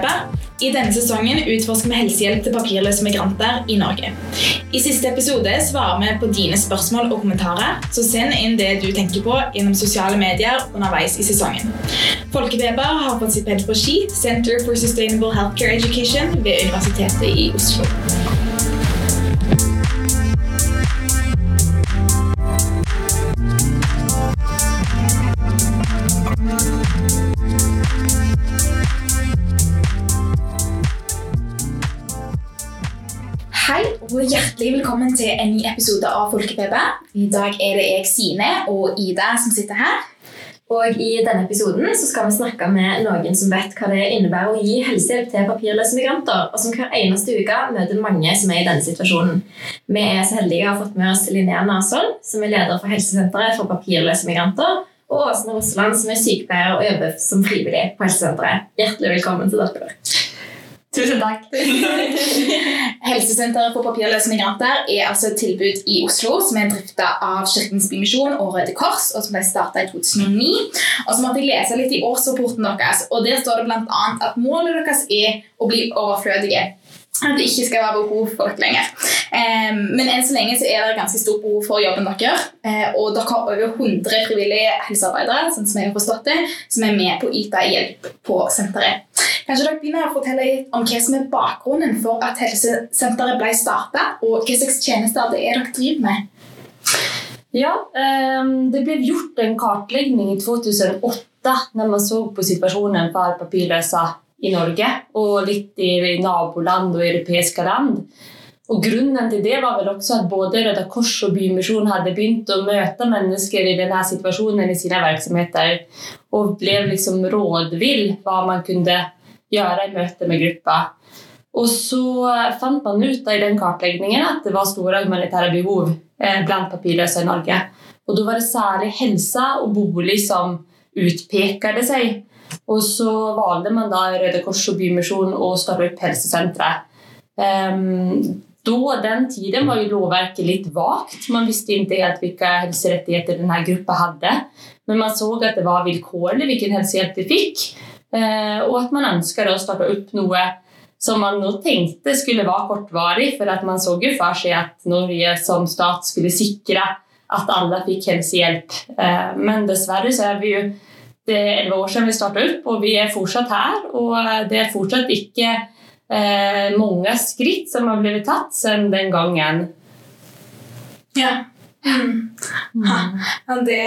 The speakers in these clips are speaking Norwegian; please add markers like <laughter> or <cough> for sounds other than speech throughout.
podkasten I denne sesongen utforsker vi helsehjelp til papirløse migranter i Norge. I siste episode svarer vi på dine spørsmål og kommentarer, så send inn det du tenker på gjennom sosiale medier underveis i sesongen. Folkefeber har fått sitt stipend på SKI, Center for Sustainable Healthcare Education, ved Universitetet i Oslo. Og hjertelig velkommen til en ny episode av Folkefeber. I dag er det jeg, Sine, og Ida som sitter her. Og I denne episoden så skal vi snakke med noen som vet hva det innebærer å gi helsehjelp til papirløse migranter, og som hver eneste uke møter mange som er i denne situasjonen. Vi er så heldige å ha fått med oss Linnea Nasholm, som er leder for Helsesenteret for papirløse migranter, og Åsne Rosseland, som er sykepleier og jobber som frivillig på Helsesenteret. Hjertelig velkommen til dere. Tusen takk. <laughs> Helsesenteret for papirløse migranter er altså et tilbud i Oslo som er drifta av Kirkens Bymisjon og Røde Kors, og som ble starta i 2009. Og så måtte jeg lese litt i årsrapporten deres, og der står det bl.a. at målet deres er å bli overflødige. At det ikke skal være behov for dere lenger. Eh, men enn så lenge så er det ganske stort behov for jobben deres. Eh, og dere har over 100 frivillige helsearbeidere sånn som jeg har forstått det, som er med på å yte hjelp på senteret. Kanskje dere begynner å fortelle litt om hva som er bakgrunnen for at helsesenteret ble starta, og hva slags tjenester det er dere driver med? Ja, ehm, det ble gjort en kartlegging i 2008 når man så på situasjonen for papirløse i Norge og litt i naboland og europeiske land. Og Grunnen til det var vel også at både Røde Kors og Bymisjon hadde begynt å møte mennesker i denne situasjonen i sine virksomheter, og ble liksom rådvill hva man kunne gjøre i møte med gruppa. Og så fant man ut i den kartleggingen at det var store humanitære behov eh, blant papirløse i Norge. Og da var det særlig helse og bolig som utpekte seg. Og så valgte man da Røde Kors og Bymisjonen å starte opp helsesenteret. Um, da, den tiden var jo lovverket litt vagt. Man visste ikke helt hvilke helserettigheter denne gruppa hadde. Men man så at det var vilkårlig hvilken helsehjelp de fikk. Eh, og at man ønsker å starte opp noe som man nå tenkte skulle være kortvarig, for at man så jo for seg at Norge som stat skulle sikre at alle fikk helsehjelp. Eh, men dessverre så er vi jo det er elleve år siden vi startet opp, og vi er fortsatt her. Og det er fortsatt ikke eh, mange skritt som har blitt tatt siden den gangen. Ja. Mm. ja det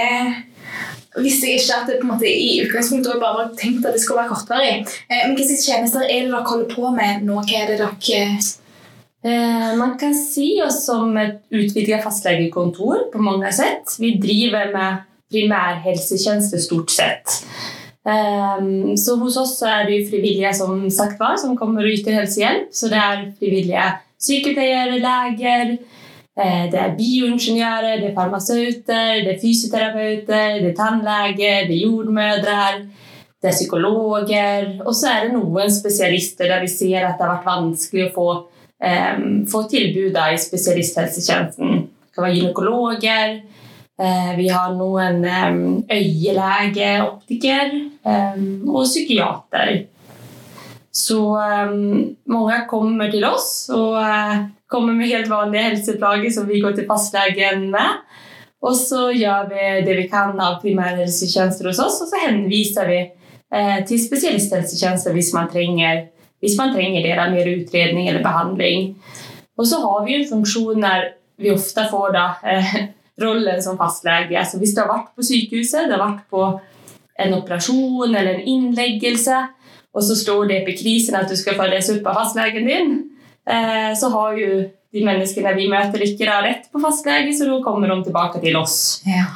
visste jeg ikke at det på en måte i utgangspunktet bare var tenkt at det skulle være kortvarig. Eh, men hvilke tjenester er det dere holder på med nå? Hva er det dere eh, Man kan si oss som et utvidet fastlegekontor på mange sett. Vi driver med primærhelsetjeneste stort sett. Um, så hos oss er det frivillige som sagt var, som kommer og yter helsehjelp. Så det er frivillige sykepleiere, leger, det er bioingeniører, det er farmasøyter, det er fysioterapeuter, det er tannleger, det er jordmødre, det er psykologer. Og så er det noen spesialister der vi ser at det har vært vanskelig å få, um, få tilbud i spesialisthelsetjenesten. Det kan være gynekologer. Uh, vi har noen øyelege, optiker og psykiater. Så mange kommer til oss og eh, kommer med helt vanlige helseplager som vi går til fastlegen med. Og så gjør vi det vi kan av primærhelsetjenester hos oss, og så henviser vi eh, til spesialisthelsetjenester hvis man trenger, hvis man trenger det, mer utredning eller behandling. Og så har vi en funksjon der vi ofte får da, <laughs> rollen som fastlege. Så hvis du har vært på sykehuset, det har vært på en operasjon eller en innleggelse, og så står det på krisen at du skal få opp av fastlegen din, eh, så har jo de menneskene vi møter, ikke da rett på fastlege, så da kommer de tilbake til oss. Ja.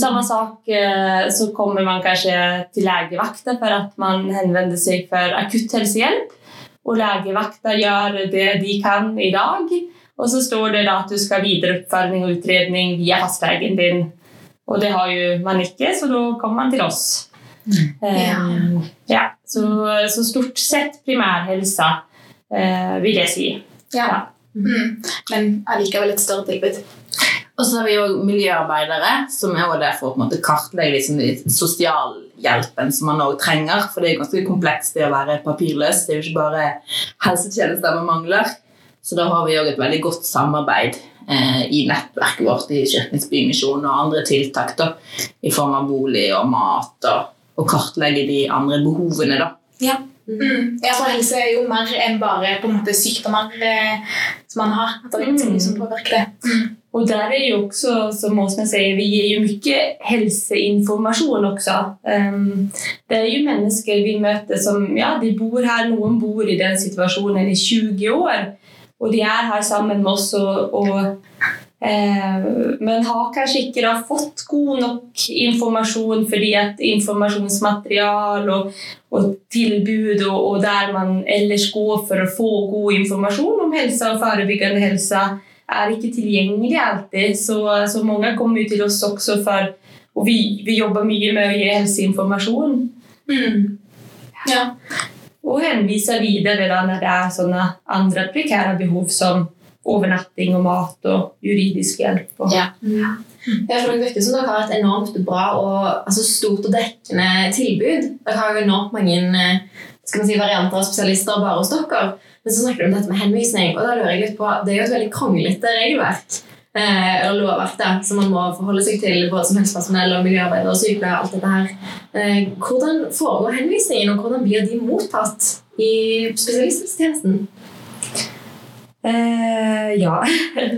Samme sak eh, så kommer man kanskje til legevakta for at man henvender seg for akutt helsehjelp. Og legevakta gjør det de kan i dag. Og så står det da at du skal videre oppfølging og utredning via fastlegen din. Og det har jo man ikke, så da kommer man til oss. Ja. Um, ja, så, så, stort sett primærhelsa. Vil jeg si. Ja. ja. Mm. Men allikevel et større tilbud. Og så har vi òg miljøarbeidere, som er der for å kartlegge liksom, sosialhjelpen som man også trenger. For det er ganske komplekst det å være papirløs. Det er jo ikke bare helsetjenester man mangler. Så da har vi òg et veldig godt samarbeid eh, i nettverket vårt i Kirkens Bymisjon og andre tiltak da, i form av bolig og mat og, og kartlegge de andre behovene. da. Ja. Mm. ja, for helse er jo mer enn bare på en måte sykdommer eh, som man har. At det er mye som påvirker det. Mm. Og der er jo også, som Åsne sier, vi gir jo mye helseinformasjon også. Um, det er jo mennesker vi møter som, ja, de bor her, noen bor i den situasjonen i 20 år og de er her sammen med oss og, eh, men har kanskje ikke da fått god nok informasjon fordi at informasjonsmaterial og, og tilbud og, og der man ellers går for å få god informasjon om helse og forebyggende helse, er ikke tilgjengelig alltid. Så, så mange kommer til oss også for Og vi, vi jobber mye med å gi helseinformasjon. Mm. Ja. Og henviser videre da når det er sånne andre prekære behov som overnatting og mat og juridisk hjelp. Og, ja. Ja, for Det virker som dere har et enormt bra og altså stort og dekkende tilbud. Dere har jo enormt mange eh, skal man si, varianter av spesialister bare hos dere. Men så snakker du om dette med henvisning, og da lurer jeg litt på, det er jo et veldig kronglete regelverk. Eh, eller lovverk da, som man må forholde seg til både som helsepersonell og miljøarbeider og sykepleier. alt dette her. Eh, hvordan foregår henvisningen, og hvordan blir de mottatt i spesialisthelsetjenesten? Eh, ja.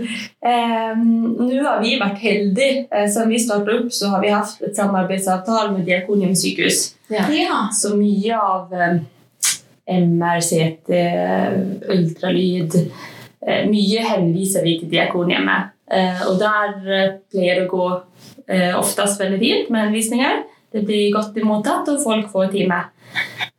<laughs> eh, Nå har vi vært heldige. Eh, siden vi startet opp, så har vi hatt et samarbeidsavtale med Diakonium sykehus. Ja. Så mye av eh, MR, ultralyd eh, Mye henviser vi til Diakonhjemmet. Eh, og der eh, pleier det å gå eh, oftest veldig fint med henvisninger. Det blir godt mottatt, og folk får time.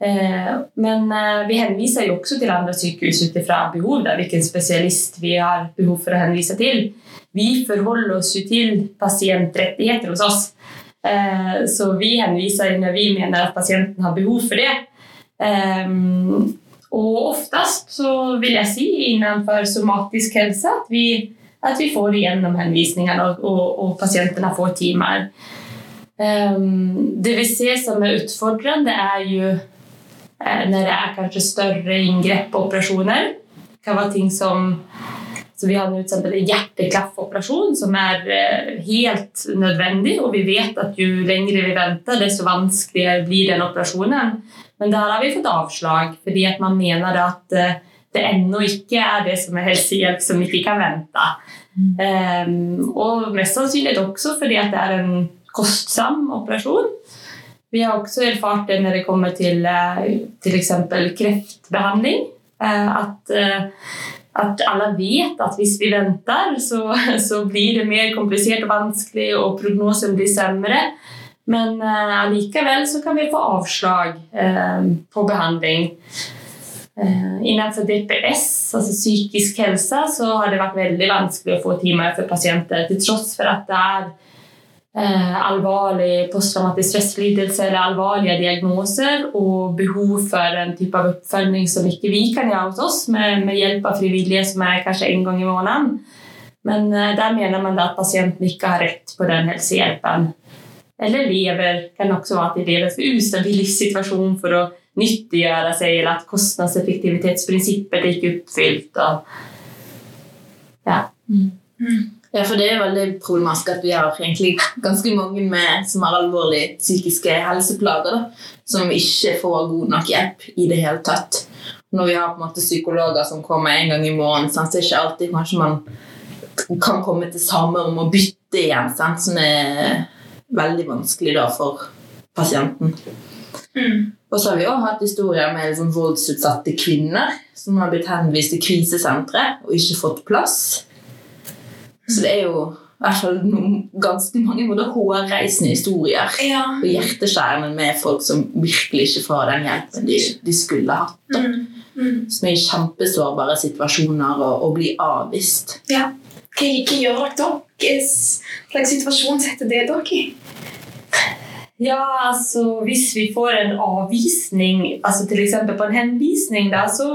Eh, men eh, vi henviser jo også til andre sykehus ut ifra behov, da, hvilken spesialist vi har behov for å henvise til. Vi forholder oss jo til pasientrettigheter hos oss. Eh, så vi henviser når vi mener at pasienten har behov for det. Og oftest så vil jeg si innenfor somatisk helse at vi, at vi får igjennom henvisningene, og, og, og pasientene får timer. Det vi ser som er utfordrende, er jo når det er kanskje større inngrep og operasjoner. Det kan være ting som så Vi har nå en hjerteklaffoperasjon som er helt nødvendig. Og vi vet at jo lenger vi venter, desto vanskeligere blir den operasjonen. Men der har vi fått avslag fordi at man mener at det ennå ikke er det som er helsehjelp som ikke kan vente. Mm. Um, og mest sannsynlig også fordi at det er en kostsom operasjon. Vi har også erfart det når det kommer til f.eks. kreftbehandling. At, at, alle vet at hvis vi venter, så, <laughs> så, blir det mer komplisert og vanskelig, og prognosen blir sämre. Men allikevel så kan vi få avslag på behandling. Innenfor DPS, altså psykisk helse, så har det vært veldig vanskelig å få timer for pasienter, til tross for at det er eh, alvorlig posttraumatisk stresslidelse eller alvorlige diagnoser og behov for en type av oppfølging som ikke vi kan gjøre hos oss, med, med hjelp av frivillige som er kanskje en gang i måneden. Men eh, der mener man at pasienten ikke har rett på den helsehjelpen. Eller lever, kan også være at de lever for ustabil livssituasjon for å nyttiggjøre seg, eller at kostnadseffektivitetsprinsippet ikke er oppfylt. Og, ja. Mm. Ja, for det er veldig problematisk at vi har egentlig ganske mange med, som har alvorlige psykiske helseplager, da, som ikke får god nok hjelp i det hele tatt. Når vi har på en måte psykologer som kommer en gang i måneden, så er det ikke alltid kanskje man kan komme til samme om å bytte igjen, sant? som er veldig vanskelig da for pasienten. Mm. Og så har vi også hatt historier med liksom voldsutsatte kvinner som har blitt henvist til krisesentre og ikke fått plass. Så det er jo i hvert fall ganske mange både hårreisende historier ja. og hjerteskjærende med folk som virkelig ikke får den hjelpen de, de skulle hatt. Mm. Mm. Som er i kjempesårbare situasjoner og, og blir avvist. Ja. Hva, hva gjør dere da? Hva slags situasjon setter det dere i? Ja, altså Hvis vi får en avvisning, altså f.eks. på en henvisning, da, så,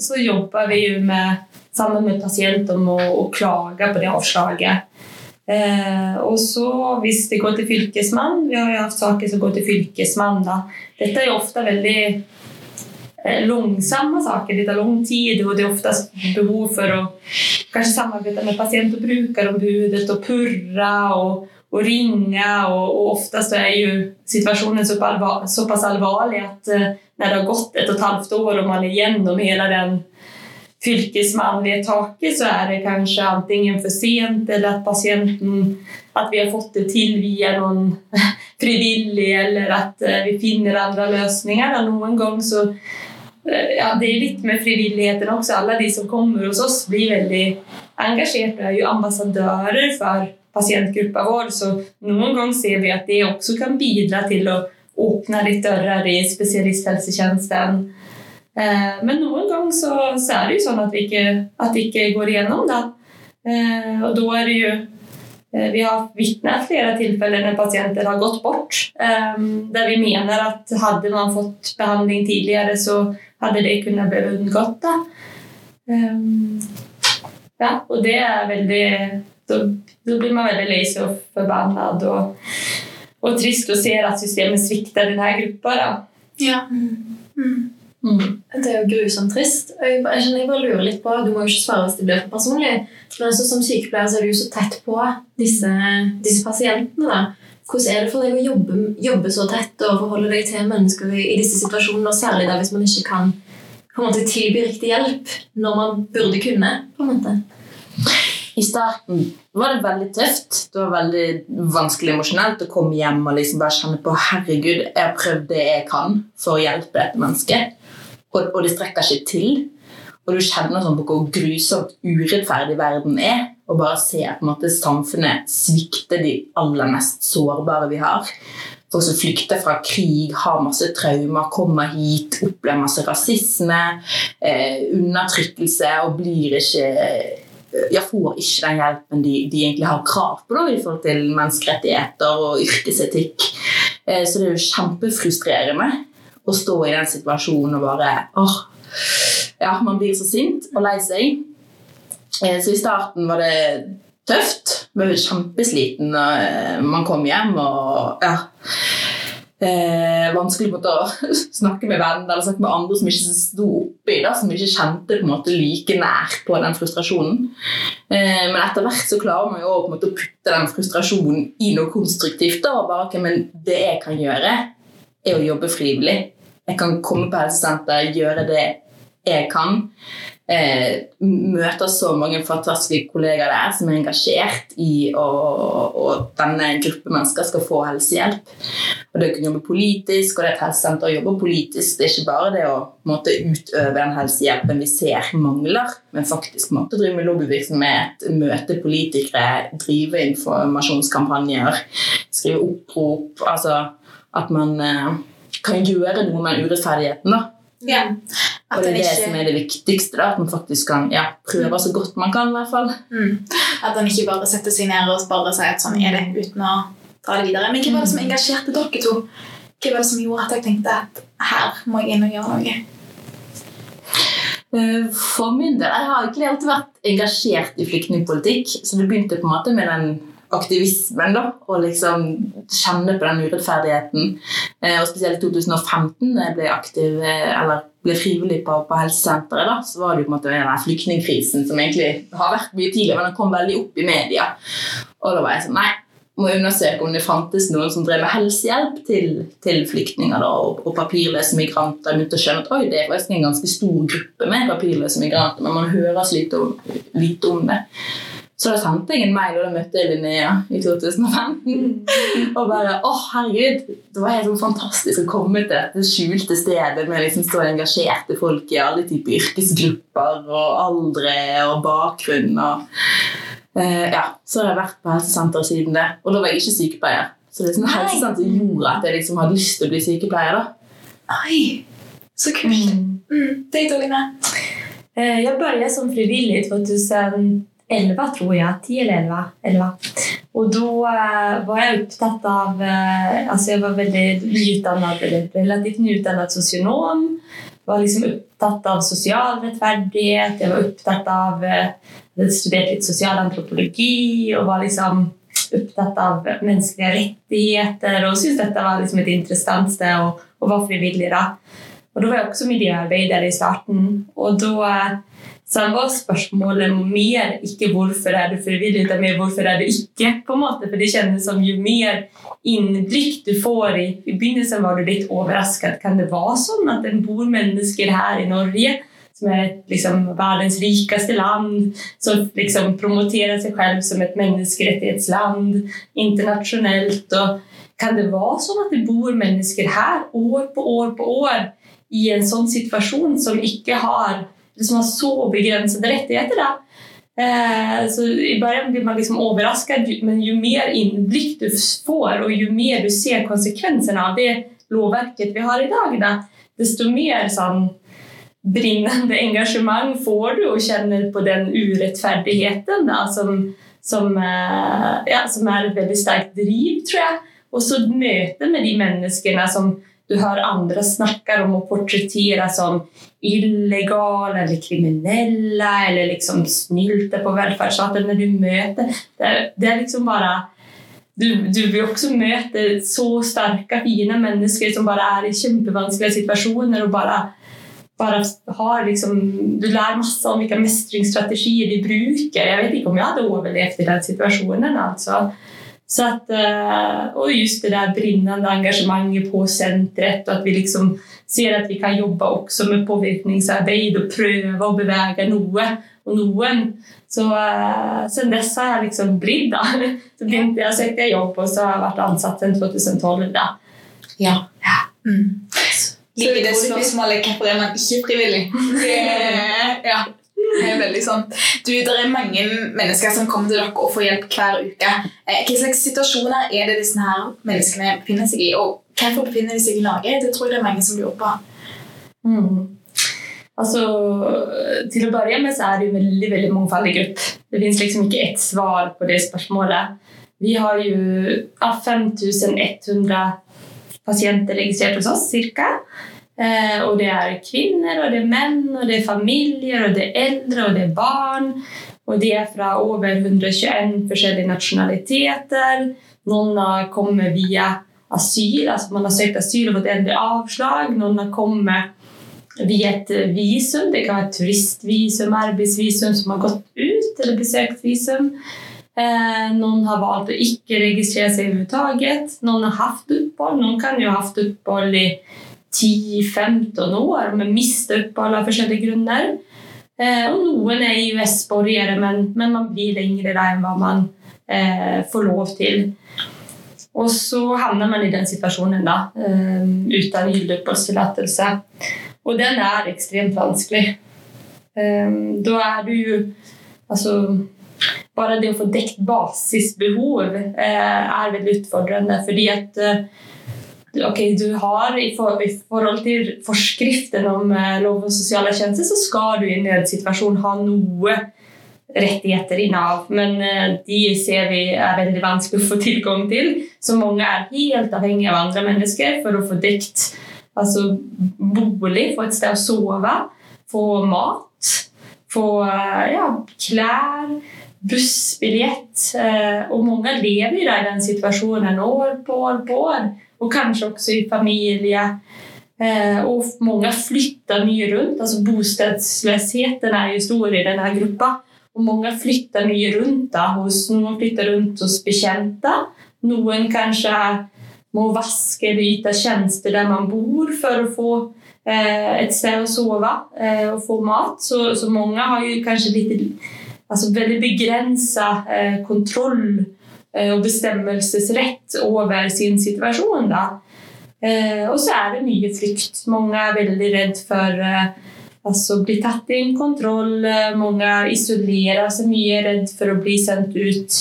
så jobber vi jo med sammen med pasienten å, å klage på det avslaget. Eh, og så hvis det går til fylkesmann Vi har jo hatt saker som går til fylkesmann. da. Dette er jo ofte veldig eh, långsamma saker. Det tar lang tid og det er oftest behov for å kanskje samarbeide med pasient- og brukerombudet og purre og, og ringe. Og, og oftest er jo situasjonen såpass alvorlig at eh, når det har gått et og et halvt år og man er gjennom hele den fylkesmannvedtaket, så er det kanskje antingen for sent eller at pasienten At vi har fått det til via noen <laughs> frivillig, eller at eh, vi finner andre løsninger. Og noen ganger så eh, ja, Det er litt med frivilligheten også. Alle de som kommer hos oss, blir veldig engasjert Vi er jo ambassadører for pasientgruppa vår. Så noen ganger ser vi at det også kan bidra til å åpne litt dører i spesialisthelsetjenesten. Eh, Men noen ganger så, så er det jo sånn at, vi ikke, at vi ikke går igjennom. Da. Eh, Og da er det jo eh, Vi har vitnet flere tilfeller når pasienter har gått bort. Der vi mener at hadde man fått behandling tidligere, så hadde det kunnet bli unngått. Da. Ja, og det er veldig Da, blir man veldig lei seg og forbanna og, og trist å se at systemet svikter denne gruppa. Da. Ja. Mm. Mm. Det er jo grusomt trist. Jeg, bare- jeg, bare lurer litt på, Du må jo ikke svare hvis det blir for personlig. Men altså, som sykepleier så er du jo så tett på disse, disse pasientene. da. Hvordan er det for deg å jobbe, jobbe så tett og forholde deg til mennesker i, i disse situasjonene, og særlig da hvis man ikke kan på en måte tilby riktig hjelp når man burde kunne? på en måte? I starten var det veldig tøft. Det var veldig vanskelig emosjonelt å komme hjem og liksom bare kjenne på herregud, jeg har prøvd det jeg kan for å hjelpe dette mennesket, og, det strekker ikke til. Og du kjenner sånn på hvor grusomt urettferdig verden er, og bare se en måte samfunnet svikte de aller mest sårbare vi har. Folk som flykter fra krig, har masse traumer, kommer hit, opplever masse rasisme, eh, undertrykkelse og blir ikke ja, får ikke den hjelpen de, de egentlig har krav på da, i forhold til menneskerettigheter og yrkesetikk. Eh, så det er jo kjempefrustrerende å stå i den situasjonen og bare åh, ja, Man blir så sint og lei seg. Eh, så i starten var det tøft. Man ble kjempesliten når eh, man kom hjem. og ja, eh, vanskelig måte å <laughs> snakke med venner eller snakke med andre som ikke sto oppi det, som ikke kjente på en måte like nær på den frustrasjonen. Eh, men etter hvert så klarer man jo å på en måte putte den frustrasjonen i noe konstruktivt. Da, og bare, okay, men Det jeg kan gjøre, er å jobbe frivillig. Jeg kan komme på helsesenter, gjøre det jeg kan. Eh, møter så mange fantastiske kollegaer der som er engasjert i at denne gruppe mennesker skal få helsehjelp. Og det å kunne jobbe politisk, og det er et helsesenter å jobbe politisk, det er ikke bare det å måtte utøve den helsehjelpen vi ser mangler, men faktisk måtte drive med lobbyvirksomhet, møte politikere, drive informasjonskampanjer, skrive opprop. Altså at man eh, kan gjøre noe med urettferdigheten. da. Ja. Og det er det ikke, som er det viktigste. da, At man faktisk kan ja, prøve så godt man kan. i hvert fall. mm, at en ikke bare setter seg ned og bare sier at sånn er det, uten å dra det videre. Men hva var det som engasjerte dere to? Hva var det som gjorde at jeg tenkte at her må jeg inn og gjøre noe? Eh, For min del, Jeg har egentlig alltid vært engasjert i flyktningpolitikk, så det begynte på en måte med den aktivismen. da, Og liksom kjenne på den urettferdigheten. Eh, Og Spesielt i 2015, da jeg ble aktiv, eh, eller ble frivillig på, på helsesenteret, da, så var det jo på en måte den flyktningkrisen som egentlig har vært mye tidligere, men den kom veldig opp i media. Og da var jeg sånn Nei, må undersøke om det fantes noen som drev med helsehjelp til, til flyktninger da, og, og papirløse migranter. Jeg begynte å skjønne at oi, det er faktisk en ganske stor gruppe med papirløse migranter, men man hører så lite om, lite om det. Så da sendte jeg en mail, og da møtte jeg Linnea i 2015. Og bare Å, herregud! Det var helt sånn fantastisk å komme til dette skjulte stedet med liksom så engasjerte folk i alle typer yrkesgrupper og aldre og bakgrunn. og uh, ja, så har jeg vært på helsesenteret siden det. Og da var jeg ikke sykepleier. Så det er sånn helsesenteret helsesenter gjorde at jeg liksom hadde lyst til å bli sykepleier. da. Oi, så kult. Mm, det er Line. Jeg Jag började som frivillig 2011 tror jeg. 10 eller 11. 11. Og da uh, var jeg opptatt av, uh, Altså, jeg var veldig nyutdannet, relativt nyutdannet sosionom. var liksom opptatt av sosial rettferdighet. Jeg var opptatt av uh, hadde studert litt sosialantropologi og var liksom opptatt av menneskelige rettigheter og syntes dette var liksom et interessant sted å, og var frivillig. da. Og da var jeg også miljøarbeider i starten. Og da var spørsmålet mer ikke 'hvorfor er du frivillig', men mer 'hvorfor er du ikke'? på en måte, For det kjennes som jo mer innblikk du får i begynnelsen var du litt overrasket. Kan det være sånn at det bor mennesker her i Norge som er liksom verdens rikeste land, som liksom promoterer seg selv som et menneskerettighetsland internasjonalt? Kan det være sånn at det bor mennesker her år på år på år i en sånn situasjon som ikke har som har så begrensede rettigheter. Da. Eh, så I början blir man liksom overrasket, men jo mer innblikk du får, og jo mer du ser konsekvensene av det lovverket vi har i dag, da, desto mer sånn brinnende engasjement får du og kjenner på den urettferdigheten da, som, som, eh, ja, som er et veldig sterkt driv, tror jeg. Og så møtet med de menneskene som du hører andre snakke om å portrettere som illegale eller kriminelle eller liksom snylte på velferdsstaten når du møter det, det, er liksom bare du, du, vil også møte så sterke, fine mennesker som bare er i kjempevanskelige situasjoner og bare, bare har liksom Du lærer masse om hvilke mestringsstrategier de bruker. Jeg vet ikke om jeg hadde overlevd i den situasjonen. altså så at, og just det der brinnende engagemanget på senteret og at vi liksom ser at vi kan jobbe også med påvirkningsarbeid og prøve å bevege noe og noen. Så sen dess har jeg liksom blitt da. Så begynte jeg å søke jobb, og så har jeg vært ansatt siden 2012. da. Ja. ja. Mm. Liker det spørsmålet hvorfor er man ikke frivillig? <laughs> ja. Er veldig sånn. Du, Det er mange mennesker som kommer til dere og får hjelp hver uke. Eh, hva slags situasjoner er det disse her menneskene befinner seg i? Og hvorfor befinner de seg i Norge? Det tror jeg det er mange som lurer på. Mm. Altså, Til å begynne med så er det jo veldig veldig mangfoldig gruppe. Det fins liksom ikke ett svar på det spørsmålet. Vi har jo 5100 pasienter registrert hos oss, ca. Eh, og det er kvinner, og det er menn, og det er familier, og det er eldre, og det er barn. Og de er fra over 121 forskjellige nasjonaliteter. Noen har kommet via asyl, altså man har søkt asyl og fått endelig avslag. Noen har kommet via et visum. Det kan være turistvisum, arbeidsvisum som har gått ut, eller besøkt visum. Eh, noen har valgt å ikke registrere seg overhodet. Noen har hatt opphold. Noen kan jo ha hatt opphold i 10-15 år, med mister på av forskjellige grunner. Eh, og noen er EØS-borgere, men, men, man blir lengre der enn hva man eh, får lov til. Og så havner man i den situasjonen da, eh, uten gyldig. Og den er ekstremt vanskelig. Eh, da er du jo Altså Bare det å få dekt basisbehov eh, er veldig utfordrende, fordi at ok, du har i, for, i forhold til forskriften om eh, lov om sosiale tjenester, så skal du i en nødsituasjon ha noe rettigheter i Nav, men eh, de ser vi er veldig vanskelig å få tilgang til. Så mange er helt avhengige av andre mennesker for å få dekt altså bolig, få et sted å sove, få mat, få eh, ja, klær, bussbillett. Og mange lever i den situasjonen år på år på år og kanskje også i familie. Eh, og mange flytter mye rundt. altså Bostedsløsheten er jo stor i denne gruppen. Og mange flytter mye rundt. då. hos Noen flytter rundt hos bekjente. Noen kanskje må vaske eller yte tjenester der man bor for å få eh, et sted å sove eh, og få mat. Så, så, mange har ju kanskje lite, alltså veldig begränsad eh, kontroll Eh, og bestemmelsesrett over sin situasjon. Da. Eh, og så er det mye frykt. Mange er veldig redd for eh, altså, å bli tatt i kontroll. Mange isolerer seg mye, redd for å bli sendt ut.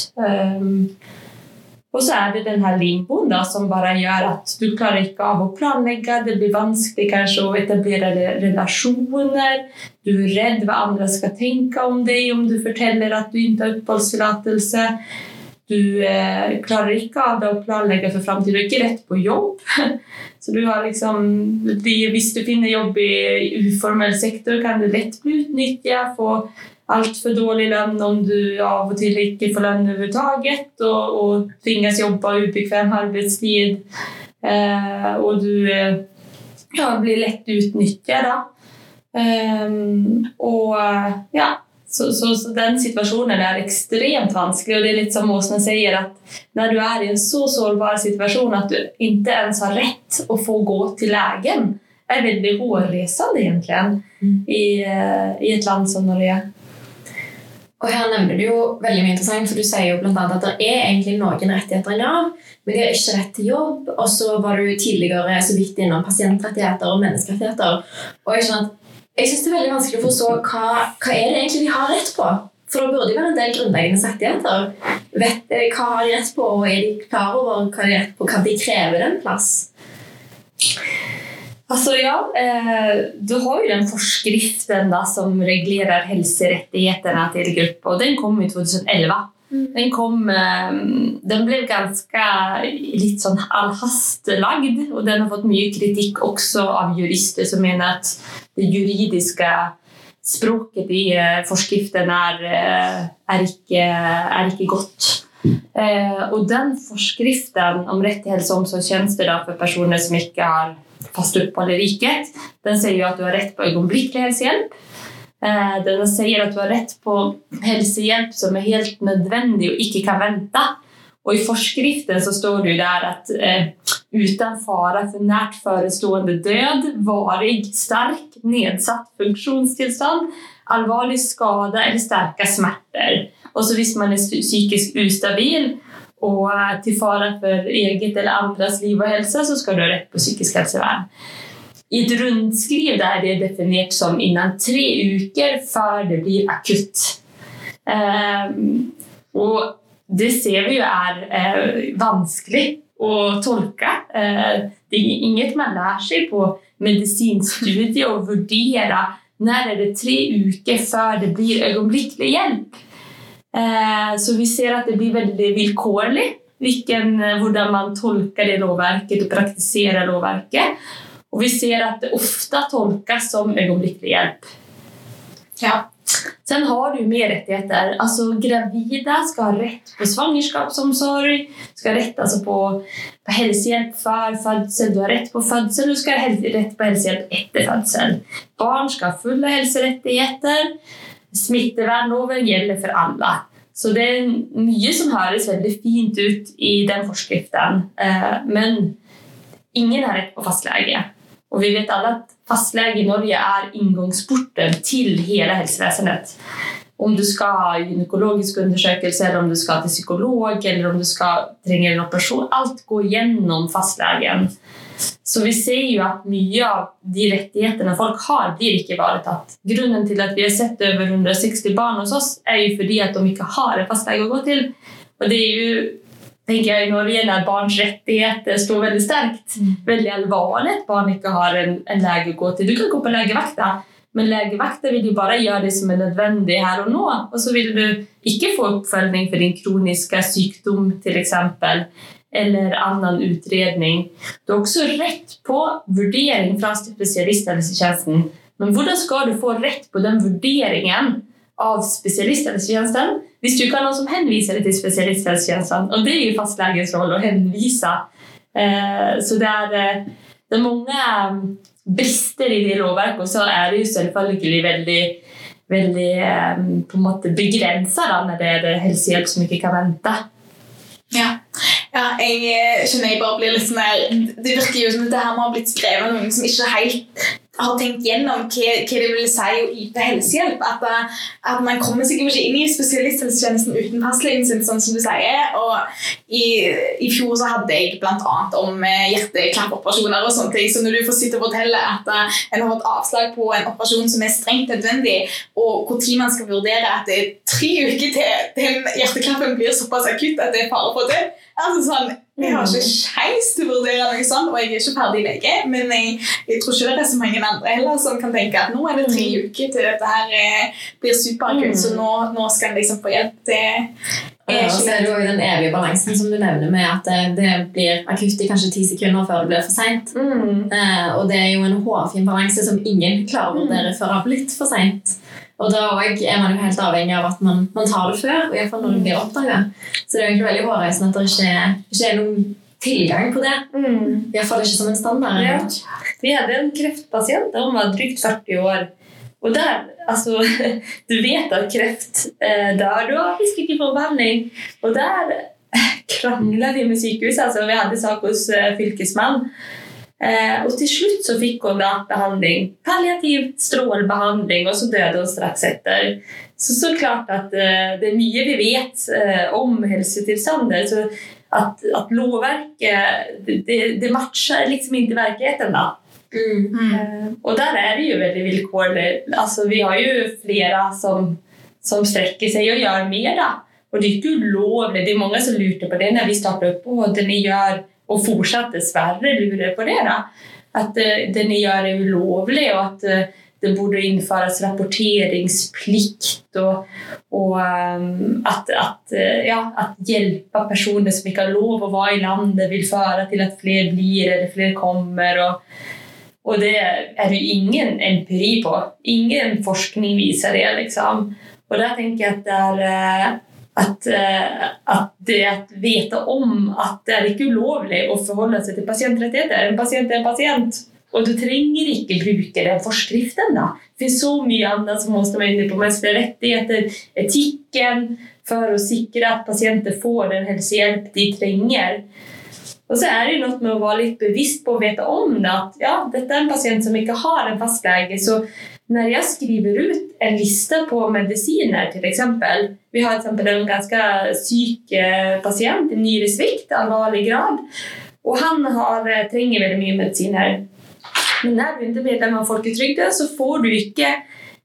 Og så er det denne limboen da, som bare gjør at du klarer ikke av å planlegge. Det blir vanskelig kanskje å etablere relasjoner. Du er redd hva andre skal tenke om deg om du forteller at du ikke har oppholdstillatelse. Du eh, klarer ikke å planlegge for framtiden. Du er ikke rett på jobb. <laughs> Så du har liksom, Hvis du finner jobb i uformell sektor, kan du lett bli utnyttet. Få altfor dårlig lønn om du av og til ikke får lønn overhodet, og, og tvinges jobbe ubekvem arbeidstid, eh, og du eh, ja, blir lett utnyttet da. Um, og eh, ja, så, så, så, den situasjonen er ekstremt vanskelig, og det er litt som Åsne sier, at når du er i en så sårbar situasjon at du ikke ens har rett å få gå til legen, er veldig hårreisende egentlig Mm. i, eh, i et land som Norge. Og her nevner du jo veldig mye interessant, for du sier jo blant annet at det er egentlig noen rettigheter i Nav, men de har ikke rett til jobb. Og så var du tidligere så vidt innom pasientrettigheter og menneskerettigheter. Og jeg skjønner at jeg synes det er veldig vanskelig å forstå hva, hva er det egentlig de har rett på. For det burde jo være en del grunnleggende rettigheter. Hva har de rett på, og er de klar over hva de har rett på? Kan de kreve den plass? Altså ja, eh, Du har jo den forskriften da, som regulerer helserettighetene til grupper, og den kom i 2011. Den, kom, eh, den ble ganske litt sånn allhastelagd, og den har fått mye kritikk også av jurister som mener at det juridiske språket i eh, forskriften er, eh, er, ikke, er ikke godt. Eh, og den forskriften om rett til helse- og omsorgstjenester for personer som ikke har fast opphold i riket, den sier jo at du har rett på øyeblikkelig helsehjelp. Eh, Den sier at du har rett på helsehjelp som er helt nødvendig og ikke kan vente. Og i forskriften så står det jo der at eh, uten fare for nært forestående død, varig, sterk, nedsatt funksjonstilstand, alvorlig skade eller sterke smerter. Og så hvis man er psykisk ustabil og eh, til fare for eget eller andres liv og helse, så skal du ha rett på psykisk helsevern. I et rundskriv der det er definert som innen tre uker før det blir akutt. Ehm, og det ser vi jo er eh, vanskelig å tolke. Eh, det er inget man lærer seg på medisinstudiet å vurdere når er det tre uker før det blir øyeblikkelig hjelp. Eh, så vi ser at det blir veldig vilkårlig hvordan man tolker det lovverket og praktiserer lovverket. Og vi ser at det ofte tolkes som øyeblikkelig hjelp. Ja. Sen har du mer rettigheter. Altså, gravide skal ha rett på svangerskapsomsorg, skal ha rett altså, på, på helsehjelp før fødsel, du har rett på fødsel, du skal ha rett på helsehjelp etter fødsel. Barn skal ha fulle helserettigheter. Smittevernloven gjelder for alle. Så det er mye som høres veldig fint ut i den forskriften. Eh, Men ingen har rett på fastlege. Og vi vet alle at fastlege i Norge er inngangsporten til hele helsevesenet. Om du skal ha gynekologisk undersøkelse, eller om du skal til psykolog, eller om du skal trenger en operasjon. Alt går gjennom fastlegen. Så vi ser jo at mye av de rettighetene folk har, blir ikke ivaretatt. Grunnen til at vi har sett over 160 barn hos oss, er jo fordi at de ikke har en fastlege å gå til. Og det er jo tenker jeg, i Norge når barns rettigheter står veldig sterkt. Veldig alvorlig at barn ikke har en, en lege å gå til. Du kan gå på legevakta, men legevakta vil jo bare gjøre det som er nødvendig her og nå. Og så vil du ikke få oppfølging for din kroniske sykdom, f.eks eller annen utredning. Du har også rett på vurdering fra spesialisthelsetjenesten. Men hvordan skal du få rett på den vurderingen av spesialisthelsetjenesten hvis du ikke har noen som henviser deg til spesialisthelsetjenesten? Og det er jo fastlegens rolle å henvise. Eh, Så det er, eh, det er mange brister i det lovverket, og så er det jo selvfølgelig veldig veldig eh, på en måte begrensa når det er helsehjelp som ikke kan vente. Ja. ja, jeg skjønner jeg bare blir litt sånn her Det virker jo som det her må ha blitt skrevet av noen som ikke helt har tenkt gjennom hva, det vil si å yte helsehjelp. At, eh, at man kommer seg jo ikke inn i spesialisthelsetjenesten uten fastlegen sin, sånn som du sier. Og i, i fjor så hadde jeg bl.a. om eh, hjerteklappoperasjoner og sånne ting. Så når du får sitte og fortelle at eh, en har fått avslag på en operasjon som er strengt nødvendig, og tid man skal vurdere at det er tre uker til den hjerteklappen blir såpass akutt at det er fare for å altså sånn, Jeg har ikke kjeis til å vurdere noe sånt, og jeg er ikke ferdig lege. Men jeg, jeg tror ikke det er så mange andre heller som kan tenke at nå er det tre uker til dette her eh, blir superakutt, så nå, nå skal en liksom få hjelp. Det er Ja, og så er det jo den evige balansen som du nevner med at det, det blir akutt i kanskje ti sekunder før det blir for seint. Mm. Eh, og det er jo en hårfin balanse som ingen klarer å vurdere før det har blitt for seint. Og da er man jo helt avhengig av at man, man tar det før, og i hvert fall når det blir oppdaga. Så det er egentlig veldig hårreisende at det ikke, ikke er noen tilgang på det. I hvert fall ikke som en standard. Ja. Vi hadde en kreftpasient, han var drygt 40 år. Og der, altså, <laughs> du vet at kreft eh, da. da har du ikke får behandling. Og der krangla vi med sykehuset. Altså, vi hadde sak hos eh, fylkesmann. Eh, og til slutt så fikk hun da behandling. Palliativ strålebehandling, og så døde hun straks etter. Så så klart at eh, det er mye vi vet eh, om helsetilstander. Så at, at lovverket det, det- matcher liksom ikke virkeligheten, da. Mm. Mm. Og der er det jo veldig vilkårlig. Altså, vi har jo flere som, som strekker seg og gjør mer. Da. Og det er ikke ulovlig. Det er mange som lurte på det når vi startet opp. Og det ni gjør, og fortsatt dessverre lurer på det. Da. At eh, det ni gjør er ulovlig, og at eh, det burde innføres rapporteringsplikt. Og, og eh, at, at, ja, at hjelpe personer som ikke har lov å være i landet, vil føre til at flere blir eller flere kommer. og og det er det ingen empiri på. Ingen forskning viser det. liksom. Og der tenker jeg at det er at, eh, at det at vite om at det er ikke ulovlig å forholde seg til pasientrettigheter. En pasient er en pasient, og du trenger ikke bruke den forskriften. da. Det finnes så mye annet som måste være inne på menneskelige rettigheter, etikken, for å sikre at pasienter får den helsehjelp de trenger. Og så er det noe med å være litt bevisst på å vite om det, at ja, dette er en pasient som ikke har en fastlege. Så når jeg skriver ut en liste på medisiner, eksempel Vi har eksempel en ganske syk eh, pasient, en nyresvikt, alvorlig grad. Og han har, eh, trenger veldig mye medisiner. Men når du ikke medlem av Folketrygden, så får du ikke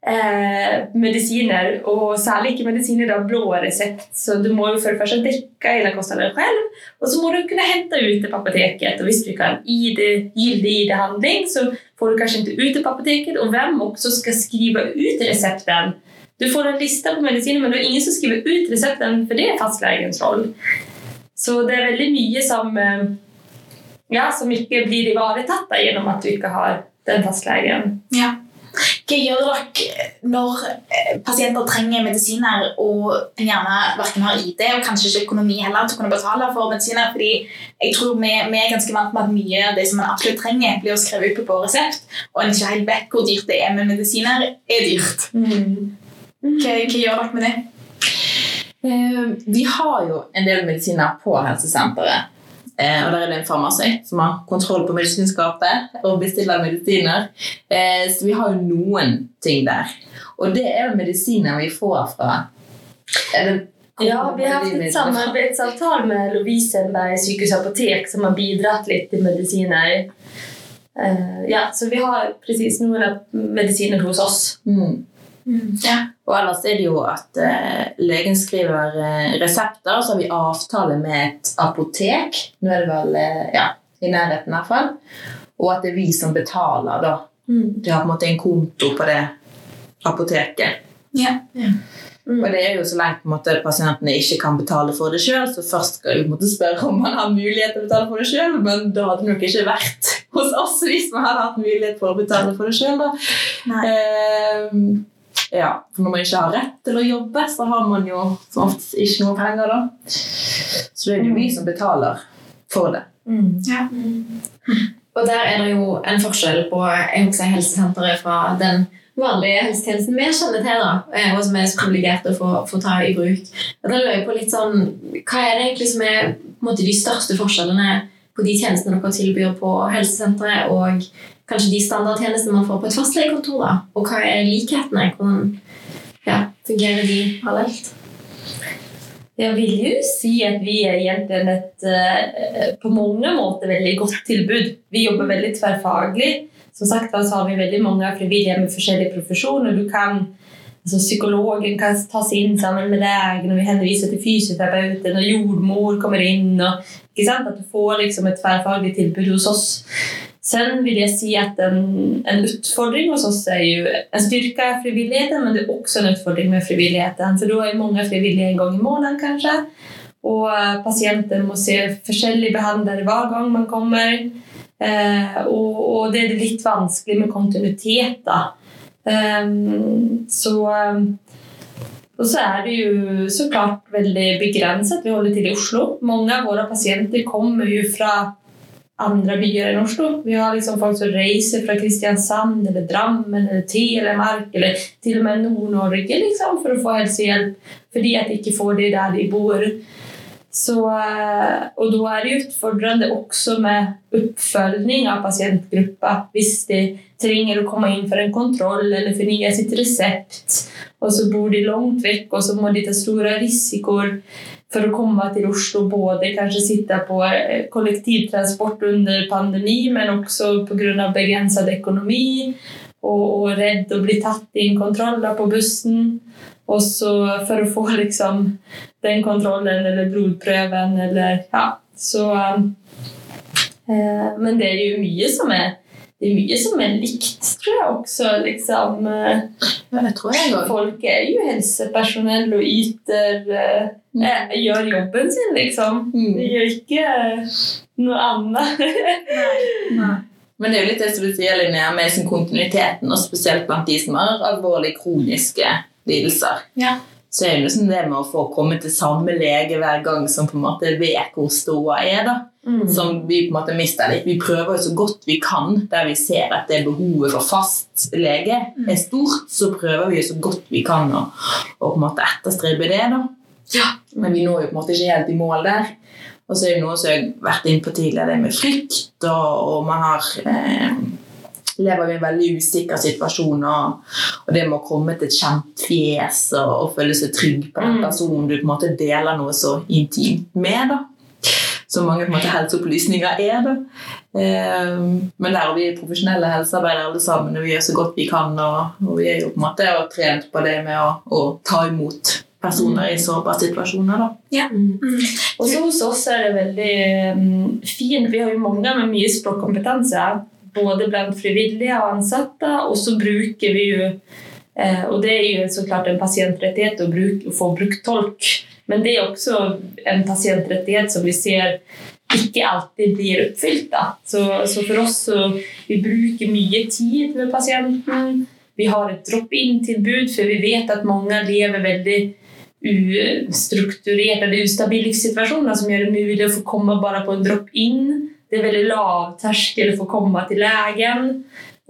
eh, medisiner, og særlig ikke medisiner av blå resept. Så du må jo for det første dekke hele kostnaden selv, og så må du kunne hente ut det på apoteket. Og hvis du ikke har en ID, gyldig ID-handling, så får du kanskje ikke ut det på apoteket. Og hvem også skal skrive ut resepten? Du får en liste på medisiner, men det er ingen som skriver ut resepten, for det er fastlegens roll. Så det er veldig mye som, eh, ja, som ikke blir ivaretatt gjennom at du ikke har den fastlegen. Ja. Hva gjør dere når eh, pasienter trenger medisiner og en gjerne verken har ID og kanskje ikke økonomi heller til å kunne betale for medisiner? fordi jeg tror vi, vi er ganske vant med at mye av det som man absolutt trenger, blir skrevet ut på blå resept, og en ikke helt vet hvor dyrt det er med medisiner, er dyrt. Hva, hva gjør dere med det? Eh, vi har jo en del medisiner på helsesenteret. Eh, og der er det en farmasøyt som har kontroll på medisinskapet og bestiller medisiner. Eh, så vi har jo noen ting der. Og det er jo medisiner vi får fra eller, Ja, vi har hatt et samarbeidsavtale med Lovisenberg sykehus apotek som har bidratt litt til medisiner. Eh, ja, så vi har presis noen medisiner hos oss. Mm. Ja. Og ellers er det jo at eh, legen skriver eh, resepter, og så har vi avtale med et apotek. Nå er det vel eh, ja, i nærheten i hvert fall. Og at det er vi som betaler, da. De har på en måte en konto på det apoteket. Ja. Og det er jo så lenge på en måte, pasientene ikke kan betale for det sjøl, så først skal du på spørre om man har mulighet til å betale for det sjøl, men da hadde det nok ikke vært hos oss hvis man hadde hatt mulighet for å betale for det sjøl. Nei. Ja, for når man ikke har rett til å jobbe, så har man jo som oftest ikke noe penger, da. Så det er jo vi som betaler for det. Ja. Og der er det jo en forskjell på si, helsesenteret fra den vanlige helsetjenesten vi kjenner til, da, eh, og som er så privilegerte å få, få ta i bruk. Og da lurer jeg på litt sånn, Hva er det egentlig som er på en måte, de største forskjellene på de tjenestene dere tilbyr på helsesenteret, og kanskje de standardtjenestene man får på et fastlegekontor? da? Og hva er likhetene? Hvordan ja, fungerer de parallelt? Jeg vil jo si at vi er egentlig et eh, på mange måter veldig godt tilbud. Vi jobber veldig tverrfaglig. Som sagt så har vi veldig mange frivillige med forskjellige profesjoner. Du kan, altså Psykologen kan ta seg inn sammen med legen, og vi henviser til fysioterapeuten, og jordmor kommer inn. Og, ikke sant? At du får liksom et tverrfaglig tilbud hos oss. Sen vil jeg si at en, en utfordring hos oss er jo en styrke av frivilligheten, men det er også en utfordring med frivilligheten. For da er mange frivillige en gang i måneden, kanskje. Og patienten pasienten må se forskjellige behandlere hver gang man kommer. Eh, og, og det er litt vanskelig med kontinuitet. da. Ehm, så ehm, og så er det jo så klart veldig begrenset. Vi holder til i Oslo. Mange av våre pasienter kommer jo fra andre byer enn Oslo. Vi har liksom folk som reiser fra Kristiansand eller Drammen eller Telemark eller til og med Nord-Norge liksom, for å få helsehjelp fordi at de ikke får det der de bor. Så, og da er det utfordrende også med oppfølging av pasientgruppa hvis de trenger å komme inn for en kontroll eller fornye sitt resept, og så bor de langt vekk, og så må de ta store risikoer for å komme til Oslo. Både kanskje sitte på eh, kollektivtransport under pandemi, men også av begränsad ekonomi och, og rädd å bli tatt i en kontroll på bussen. Och så for å få liksom den kontrollen eller blodprøven eller Ja, så äh, Men det er jo mye som er det er mye som er likt, tror jeg også. Liksom. Det tror jeg også. Folk er jo helsepersonell og yter mm. eh, Gjør jobben sin, liksom. Mm. De gjør ikke eh, noe annet. <laughs> Men det er jo litt det som du sier, Linnea, med liksom kontinuiteten, og spesielt blant de som har alvorlige kroniske lidelser. Ja. Så er det liksom det med å få komme til samme lege hver gang som på en måte vet hvor stoda er. da. Mm. Som vi på en måte mister litt. Vi prøver jo så godt vi kan der vi ser at det behovet for fast lege er stort. Så prøver vi jo så godt vi kan å, å på en måte etterstrebe det. da. Ja. Men vi når jo på en måte ikke helt i mål der. Og så er det noe som jeg har vært inne på tidligere, det med frykt, og, og man har eh, lever i en veldig usikker situasjon, og, og det med å komme til et kjent fjes og, og føle seg trygg på den Mm. personen du på en måte deler noe så intimt med. da. Som mange på en måte helseopplysninger er. da. Eh, men der er vi profesjonelle helsearbeidere alle sammen, og vi gjør så godt vi kan. Og, og vi er jo på en måte trent på det med å, å ta imot personer i sårbare situasjoner. da. Mm. Og så hos oss er det veldig um, fint. Vi har jo mange med mye språkkompetanse, både blant frivillige og ansatte. Og så bruker vi jo eh, Og det er jo så klart en pasientrettighet å, bruke, å få brukt tolk. Men det er også en pasientrettighet som vi ser ikke alltid blir oppfylt. Så, så for oss så vi bruker mye tid med pasienten. Vi har et drop-in-tilbud, for vi vet at mange lever veldig ustrukturerte eller ustabile livssituasjoner som gjør det mulig å få komme bare på en drop-in. Det er veldig lav terskel for å komme til legen.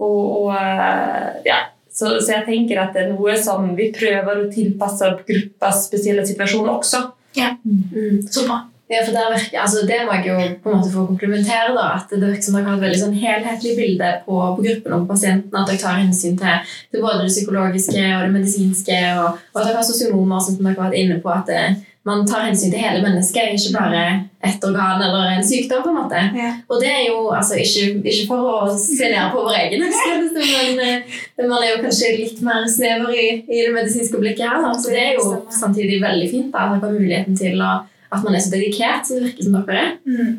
Og, og, eh, ja. Så, så jeg tenker at det er noe som vi prøver å tilpasse gruppas spesielle situasjon også. Mm. Så bra. Ja, for der virker, altså Det må jeg jo på en måte få komplementere. da, at Det virker som dere har et veldig sånn helhetlig bilde på, på gruppen og på pasienten. At dere tar hensyn til, til både det psykologiske og det medisinske. Og, og at dere har sosionomer som dere har vært inne på. At det, man tar hensyn til hele mennesket, ikke bare ett organ eller en sykdom. på en måte. Ja. Og det er jo altså, ikke, ikke for å se ned på vår egen helsetjeneste, <laughs> men eh, man er jo kanskje litt mer snever i, i det medisinske blikket her. Da. Så det er jo samtidig veldig fint da, at man har muligheten til å at man er så dedikert som det virker som dere er. Mm.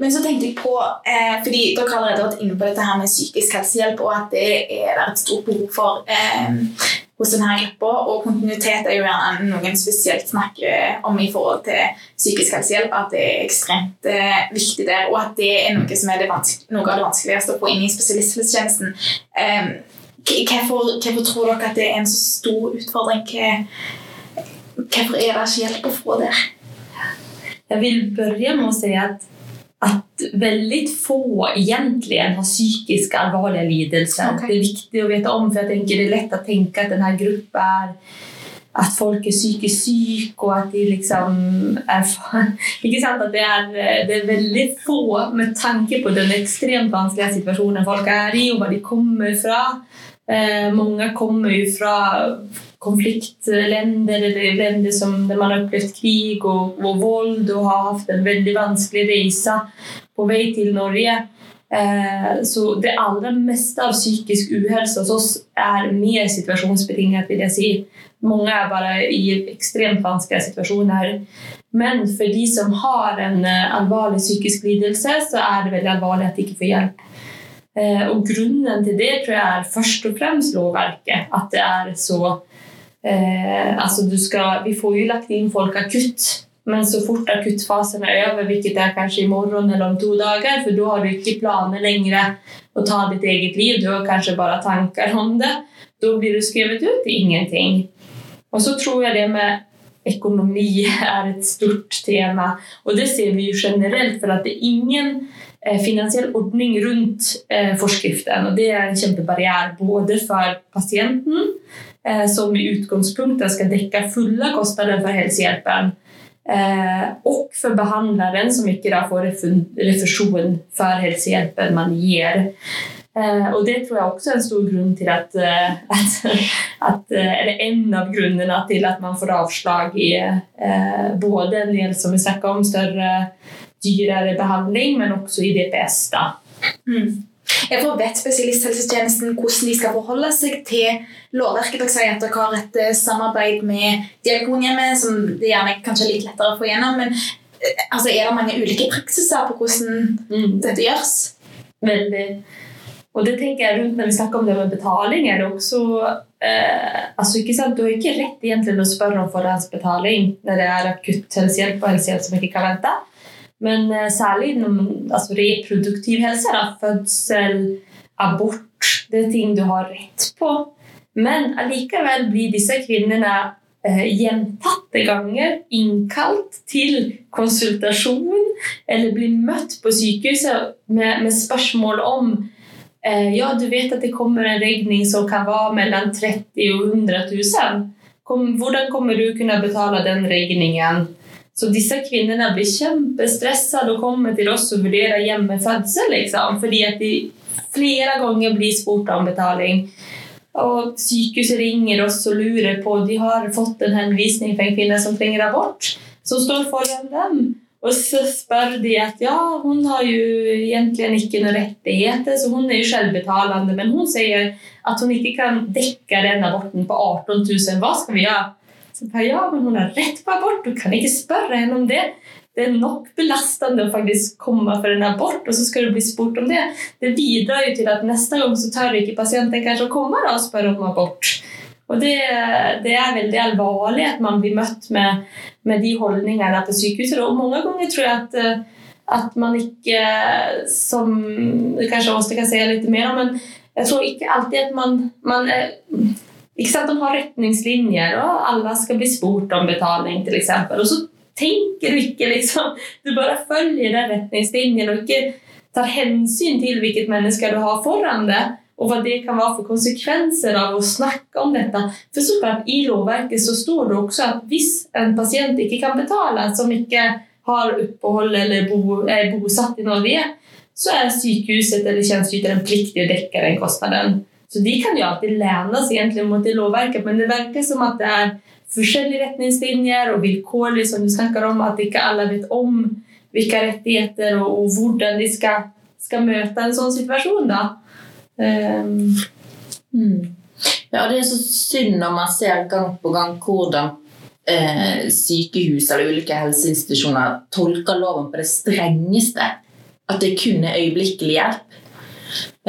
Men så tenkte jeg på, eh, fordi Dere har allerede vært inne på dette her med psykisk helsehjelp, og at det er et stort behov for eh, hos denne gruppa. Og kontinuitet er jo gjerne noen spesielt snakker om i forhold til psykisk helsehjelp. At det er ekstremt eh, viktig der, og at det er noe, som er noe av det vanskeligste å få inn i spesialisthelsetjenesten. Eh, hvorfor, hvorfor tror dere at det er en så stor utfordring? Hvorfor er det ikke hjelp å få der? Jeg vil börja med å si att väldigt få egentligen har psykiska allvarliga lidelser. Okay. Det är viktigt att veta om för jag tänker det är lätt att tänka att den här gruppen är att folk är psykiskt syk och att det liksom är <laughs> Ikke sant? At det er, det er veldig få med tanke på den ekstremt vanskelige situasjonen folk er i, og hva de kommer fra. Eh, mange kommer jo fra konfliktländer eller länder som, där man har upplevt krig och, och våld och har haft en väldigt vansklig resa på vei til Norge. Eh, så det allra meste av psykisk ohälsa hos oss er mer situationsbetingat vil jeg säga. Mange er bare i extremt vanskliga situationer. Men for de som har en allvarlig psykisk lidelse, så er det veldig allvarligt at de ikke få hjelp. Eh, og grunnen til det tror jeg er først og fremst lovverket. At det er så eh, altså du skal, Vi får jo lagt inn folk akutt, men så fort akuttfasen er over, hvilket er kanskje i morgen eller om to dager, for da har du ikke planer lenger å ta ditt eget liv, du har kanskje bare tanker om det. da blir du skrevet ut til ingenting. Og så tror jeg det med økonomi er et stort tema. Og det ser vi jo generelt, for at det er ingen eh, finansiell ordning rundt eh, forskriften. Og det er en kjempebarriere både for pasienten, som i utgangspunktet skal täcka fulla kostnaden for hälsohjälpen och og for behandleren, som da får refusion for helsehjelpen man gir. Och det tror jeg også er en stor grund til at, att, at, at eh, Eller en av grunderna till att man får avslag i eh, både en del som vi snakker om, større, dyrare behandling, men også i DPS. Då. Mm. Jeg får vet spesialisthelsetjenesten hvordan de skal forholde seg til lovverket. Dere sier at dere har et eh, samarbeid med Diakonhjemmet, som det gjerne er kanskje litt lettere å få gjennom. Men eh, altså, er det mange ulike praksiser på hvordan Mm. dette gjøres? Veldig. Og det tenker jeg rundt når vi snakker om det med betaling, er det også eh, altså ikke sant, Du har ikke rett egentlig til å spørre om forhåndsbetaling når det er akutt helsehjelp og helsehjelp som ikke kan vente. Men eh, særlig når, altså reproduktiv helse, da, fødsel, abort, det er ting du har rett på. Men allikevel blir disse kvinnene eh, gjentatte ganger innkalt til konsultasjon eller blir møtt på sykehuset med, med spørsmål om eh, Ja, du vet at det kommer en regning som kan være mellom 30 og 100 000. Kom, hvordan kommer du kunne betale den regningen? Så disse kvinnene blir kjempestressa og kommer til oss og vurderer hjemmefødsel, liksom, fordi at de flere ganger blir spurt om betaling. Og sykehuset ringer oss og lurer på De har fått en henvisning for en kvinne som trenger abort, som står foran dem. Og så spør de at ja, hun har jo egentlig ikke noen rettigheter, så hun er jo selvbetalende, men hun sier at hun ikke kan dekke den aborten på 18 000. Hva skal vi gjøre? Så bare, ja, men hun har rett på abort, du kan ikke spørre henne om det. Det er nok belastende å faktisk komme for en abort, og så skal du bli spurt om det. Det bidrar jo til at neste gang så tør ikke pasienten kanskje å komme og spørre om abort. Og det, det er veldig alvorlig at man blir møtt med, med de holdningene på sykehuset. Og mange ganger tror jeg at, eh, at man ikke, som kanskje Åste kan si litt mer om, men jeg tror ikke alltid at man, man er ikke sant, De har retningslinjer, og alle skal bli spurt om betaling, eksempel. Og så tenker du ikke liksom Du bare følger den retningslinjen og ikke tar hensyn til hvilket menneske du har foran deg, og hva det kan være for konsekvenser av å snakke om dette. For så klart, I lovverket så står det også at hvis en pasient ikke kan betale, som ikke har opphold eller bo, er bosatt i Norge, så er sykehuset eller tjenesteyteren pliktig å dekke den kostnaden. Så de kan jo alltid lene seg egentlig mot det lovverket, men det virker som at det er forskjellige retningslinjer og vilkårlig, som du snakker om, at ikke alle vet om hvilke rettigheter og, og hvordan de skal, skal møte en sånn situasjon. da. Um, Mm. Ja, det er så synd når man ser gang på gang hvordan eh, sykehus eller ulike helseinstitusjoner tolker loven på det strengeste. At det kun er øyeblikkelig hjelp.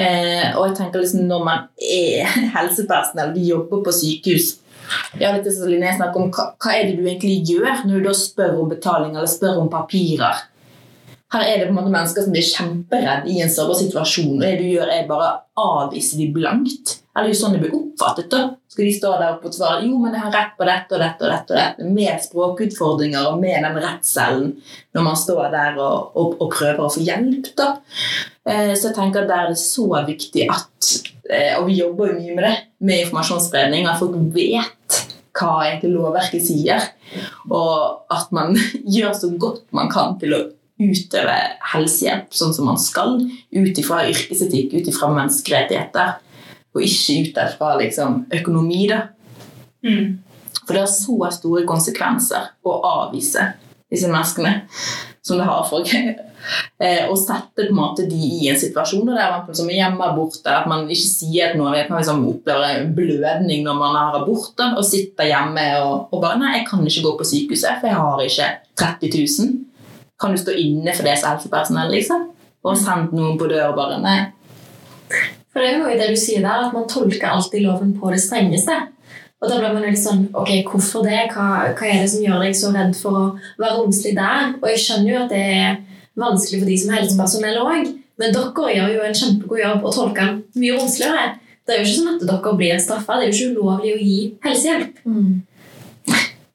Eh, og jeg tenker liksom når man er <laughs> helsepersonell, de jobber på sykehus ja, litt som Linnea snakker om, hva, hva er det du egentlig gjør når du da spør om betaling eller spør om papirer? Her er det på en måte mennesker som blir kjemperedde i en sårbar situasjon. og det du gjør er bare å avvise de blankt. Eller det er jo sånn det blir oppfattet. da. Skal de stå der og svare jo, men jeg har rett på dette og dette og dette, og dette med språkutfordringer og med den redselen når man står der og, og, og prøver å få hjelp. da. Eh, så jeg tenker at der er det så viktig at eh, Og vi jobber jo mye med det, med informasjonsspredning, at folk vet hva egentlig lovverket sier. Og at man <laughs> gjør så godt man kan til å utøve helsehjelp sånn som man skal, ut ifra yrkesetikk, ut ifra menneskerettigheter, og ikke ut derfra liksom, økonomi. da. Mm. For det har så store konsekvenser å avvise disse menneskene som det har for <laughs> eh, Å sette på en måte de i en situasjon der man som er hjemme borte, at man ikke sier at man kan liksom oppleve blødning når man har abort, og sitter hjemme og, og bare 'Nei, jeg kan ikke gå på sykehuset, for jeg har ikke 30 000.' Kan du stå inne for det som helsepersonell, liksom? Og sendt noen på dør og bare Nei. For det er jo det du sier der, at man tolker alltid loven på det strengeste. Og da blir man litt sånn Ok, hvorfor det? Hva, hva er det som gjør deg så redd for å være romslig der? Og jeg skjønner jo at det er vanskelig for de som er helsepersonell òg, men dere gjør jo en kjempegod jobb og tolker den mye romsligere. det er jo ikke sånn at dere blir straffa. Det er jo ikke ulovlig å gi helsehjelp.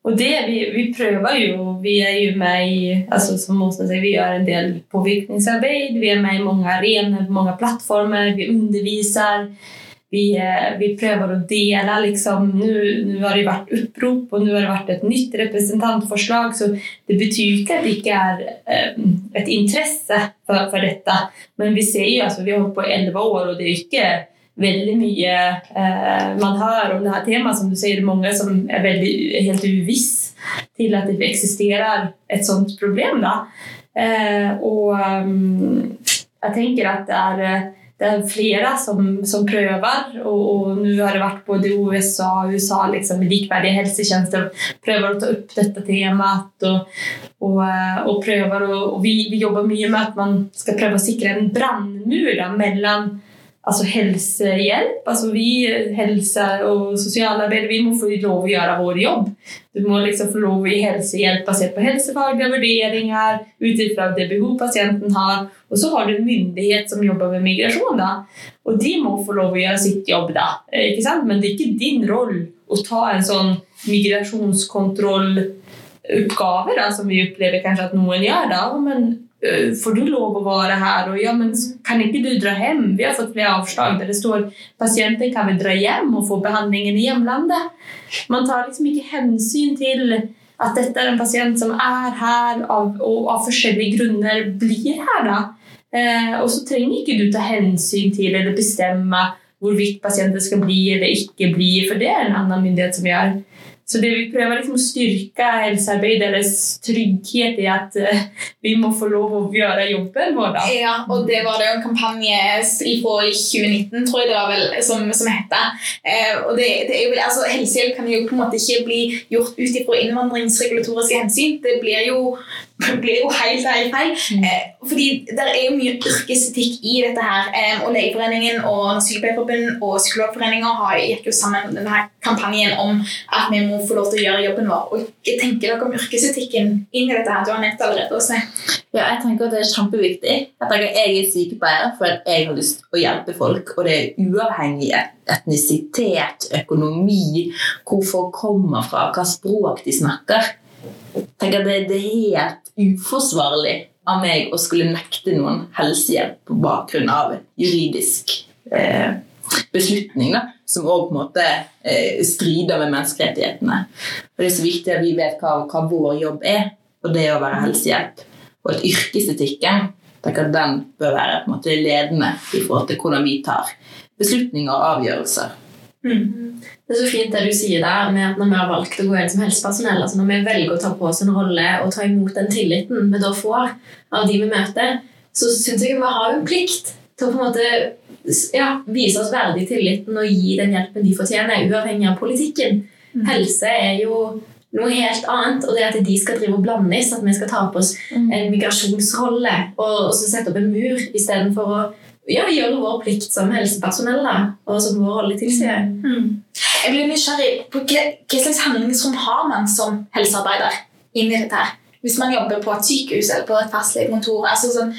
Och det, vi, vi prøver jo. vi er jo med i, altså, som Åsa sier, vi gjør en del påvirkningsarbeid. vi er med i mange arenaer, mange plattformer. vi underviser. vi, eh, vi prøver å dele. liksom, nu har det vært opprop, og nå har det vært et nytt representantforslag så det betyder ikke at det ikke er eh, ett intresse for dette. detta. Men vi ser jo altså, vi har holdt på i 11 år og det er inte väldigt mye eh, man hör om det her temaet. som du sier, många som er veldig, helt uviss til at det eksisterer et sånt problem. Da. Eh, og um, jeg tenker at det er, det er flere som, som prøver, og, og nå har det vært både USA og USA liksom, likeverdige helsetjenester prøver å ta opp dette temaet. Og, og, og prøver, og, vi, vi jobber mye med at man skal prøve å sikre en brannmur då, mellan altså helsehjelp. Altså vi helse- og sosialarbeidere vi må få lov å gjøre vår jobb. Du må liksom få lov å gi helsehjelp basert på helsefaglige vurderinger ut ifra det behov pasienten har. Og så har du en myndighet som jobber med migrasjon. da. Og de må få lov å gjøre sitt jobb, da. Ikke sant? Men det er ikke din rolle å ta en sånn migrasjonskontrolloppgave som vi opplever kanskje at noen gjør. da. Men får du lov å være her? Og ja, men kan ikke du dra hjem? Vi har fått flere avslag der det står pasienten kan vel dra hjem og få behandlingen i hjemlandet. Man tar liksom ikke hensyn til at dette er en pasient som er her av, og av forskjellige grunner blir her. da. Eh, og så trenger ikke du ta hensyn til eller bestemme hvorvidt pasienten skal bli eller ikke bli, for det er en annen myndighet som gjør. Så det vi prøver liksom å styrke helsearbeideres trygghet i at eh, vi må få lov å gjøre jobben vår. Ja, og det var det en kampanje fra 2019, tror jeg det var vel, som, som heter. Eh, det, det altså, helsehjelp kan jo på en måte ikke bli gjort ut ifra innvandringsregulatoriske hensyn. Det blir jo, blir jo helt, helt feil. Mm. fordi det er jo mye yrkesetikk i dette her. Eh, og Legeforeningen og Sykepleierforbundet og Psykologforeningen har gikk jo sammen denne kampanjen om at vi må få lov til å gjøre jobben vår. Og hva tenker dere om yrkesetikken inn i dette her? Du har nevnt allerede. også. Ja, jeg tenker at det er kjempeviktig. Jeg at jeg er sykepleier for at jeg har lyst til å hjelpe folk, og det er uavhengig etnisitet, økonomi, hvor folk kommer fra, hva språk de snakker. Tenker at det, det er helt uforsvarlig av meg å skulle nekte noen helsehjelp på bakgrunn av en juridisk eh, beslutning da, som måte eh, strider med menneskerettighetene. Og det er så viktig at vi vet hva, hva vår jobb er, og det er å være helsehjelp og at yrkesetikken tenker at den bør være på en måte ledende i forhold til hvordan vi tar beslutninger og avgjørelser. Det er så fint det du sier der med at når vi har valgt å gå inn som helsepersonell, altså når vi velger å ta på oss en rolle og ta imot den tilliten vi da får av de vi møter, så syns jeg vi har en plikt til å på en måte ja, vise oss verdig tilliten og gi den hjelpen de fortjener, uavhengig av politikken. Helse er jo noe helt annet, og det at de skal drive og blandes, at vi skal ta på oss en migrasjonsrolle og, og så sette opp en mur istedenfor å ja, gjøre vår plikt som helsepersonell da, og som vår rolle tilsier. Jeg blir nysgjerrig på hva, hva slags handlingsrom har man som helsearbeider inn i dette her? Hvis man jobber på et sykehus eller på et fastlegekontor, altså sånn,